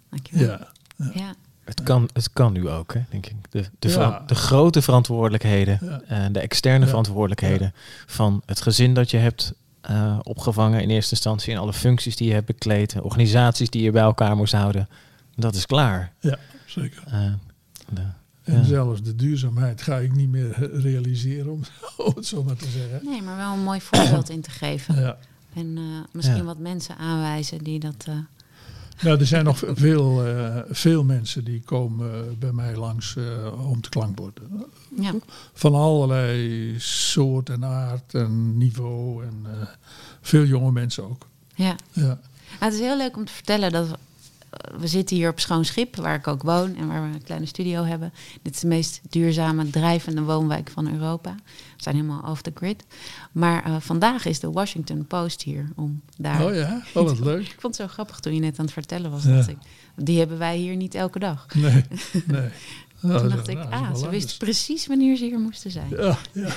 Dankjewel. Ja, Ja. Het kan, het kan nu ook, hè, denk ik. De, de, Ja. de grote verantwoordelijkheden Ja. en de externe Ja. verantwoordelijkheden van het gezin dat je hebt eh, opgevangen in eerste instantie en alle functies die je hebt bekleed, de organisaties die je bij elkaar moest houden, dat is klaar. ja, zeker. Eh, de- En Ja. zelfs de duurzaamheid ga ik niet meer realiseren, om, om het zo maar te zeggen. Nee, maar wel een mooi voorbeeld in te geven. Ja. En eh, misschien Ja. wat mensen aanwijzen die dat... Nou, er zijn nog veel, eh, veel mensen die komen bij mij langs eh, om te klankborden. ja. Van allerlei soort en aard en niveau. En eh, veel jonge mensen ook. ja. Ja, Nou, het is heel leuk om te vertellen dat we, zitten hier op Schoon Schip, waar ik ook woon en waar we een kleine studio hebben. Dit is de meest duurzame, drijvende woonwijk van Europa. We zijn helemaal off the grid. Maar eh, vandaag is de Washington Post hier om daar. Oh ja, oh, wat leuk. Ik vond het zo grappig toen je net aan het vertellen was. Ja. Dat ik, die hebben wij hier niet elke dag. Nee, nee. Nou, Toen zo, dacht ik, nou, ah, ze wist anders. precies wanneer ze hier moesten zijn. Ja, ja,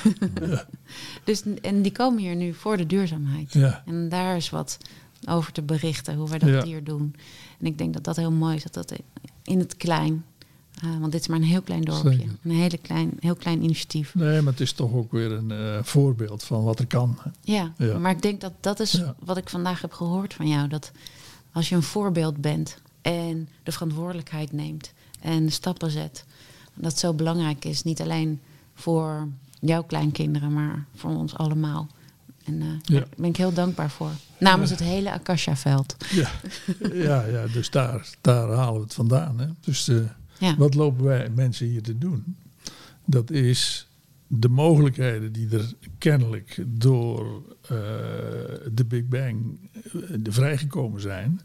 Dus, en die komen hier nu voor de duurzaamheid. ja. En daar is wat over te berichten, hoe wij dat hier doen. En ik denk dat dat heel mooi is, dat dat in het klein... eh, want dit is maar een heel klein dorpje. Zeker. Een hele klein, heel klein initiatief. Nee, maar het is toch ook weer een eh, voorbeeld van wat er kan. Ja, Ja. maar ik denk dat dat is Ja. wat ik vandaag heb gehoord van jou. Dat als je een voorbeeld bent en de verantwoordelijkheid neemt en stappen zet... dat zo belangrijk is, niet alleen voor jouw kleinkinderen, maar voor ons allemaal. En uh, Ja. daar ben ik heel dankbaar voor. Namens het hele Akasha-veld. Ja, ja, ja dus daar, daar halen we het vandaan. Hè? Dus eh, wat lopen wij mensen hier te doen? Dat is de mogelijkheden die er kennelijk door eh, de Big Bang eh, vrijgekomen zijn,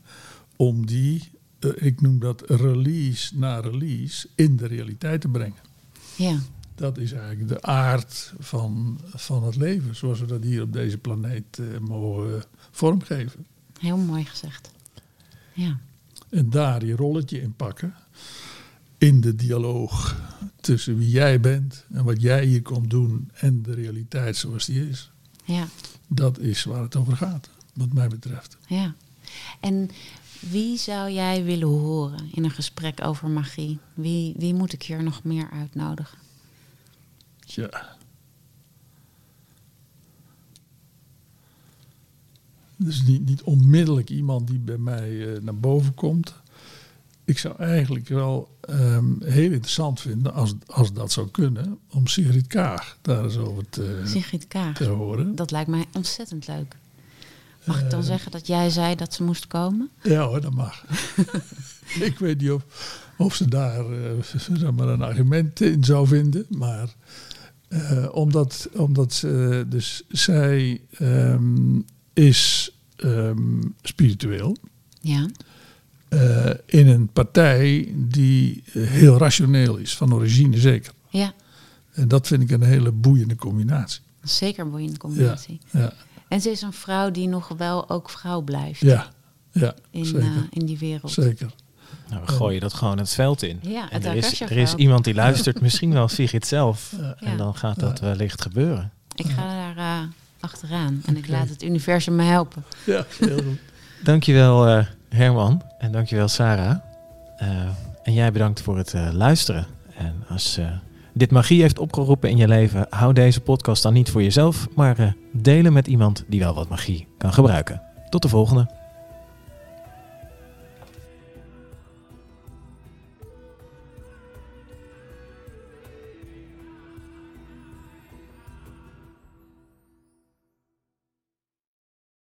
om die, eh, ik noem dat release na release, in de realiteit te brengen. ja. Dat is eigenlijk de aard van, van het leven, zoals we dat hier op deze planeet eh, mogen vormgeven. Heel mooi gezegd. Ja. En daar je rolletje in pakken. In de dialoog tussen wie jij bent en wat jij hier komt doen en de realiteit zoals die is. Ja. Dat is waar het over gaat, wat mij betreft. Ja. En wie zou jij willen horen in een gesprek over magie? Wie, wie moet ik hier nog meer uitnodigen? Ja. Dus niet, niet onmiddellijk iemand die bij mij eh, naar boven komt. Ik zou eigenlijk wel ehm, heel interessant vinden, als, als dat zou kunnen, om Sigrid Kaag daar eens over te, Sigrid Kaag. te horen. Dat lijkt mij ontzettend leuk. Mag ik dan Eh. zeggen dat jij zei dat ze moest komen? Ja hoor, dat mag. ik weet niet of, of ze daar eh, zeg maar een argument in zou vinden. Maar eh, omdat, omdat ze, dus zij ehm, is ehm, spiritueel. Ja. eh, in een partij die eh, heel rationeel is, van origine zeker. Ja, En dat vind ik een hele boeiende combinatie. zeker een boeiende combinatie. ja, En ze is een vrouw die nog wel ook vrouw blijft ja, ja in, zeker. eh, in die wereld. zeker. Nou, we gooien dat gewoon het veld in. Ja, en het er is, er is iemand die luistert, misschien wel Sigrid zelf. Ja. En dan gaat dat wellicht gebeuren. Ik ga daar eh, achteraan en ik laat het universum me helpen. Ja, heel goed. Dankjewel eh Herman en dankjewel Sarah. Eh, en jij bedankt voor het eh, luisteren. En als eh, dit magie heeft opgeroepen in je leven, hou deze podcast dan niet voor jezelf, maar eh, delen met iemand die wel wat magie kan gebruiken. Tot de volgende.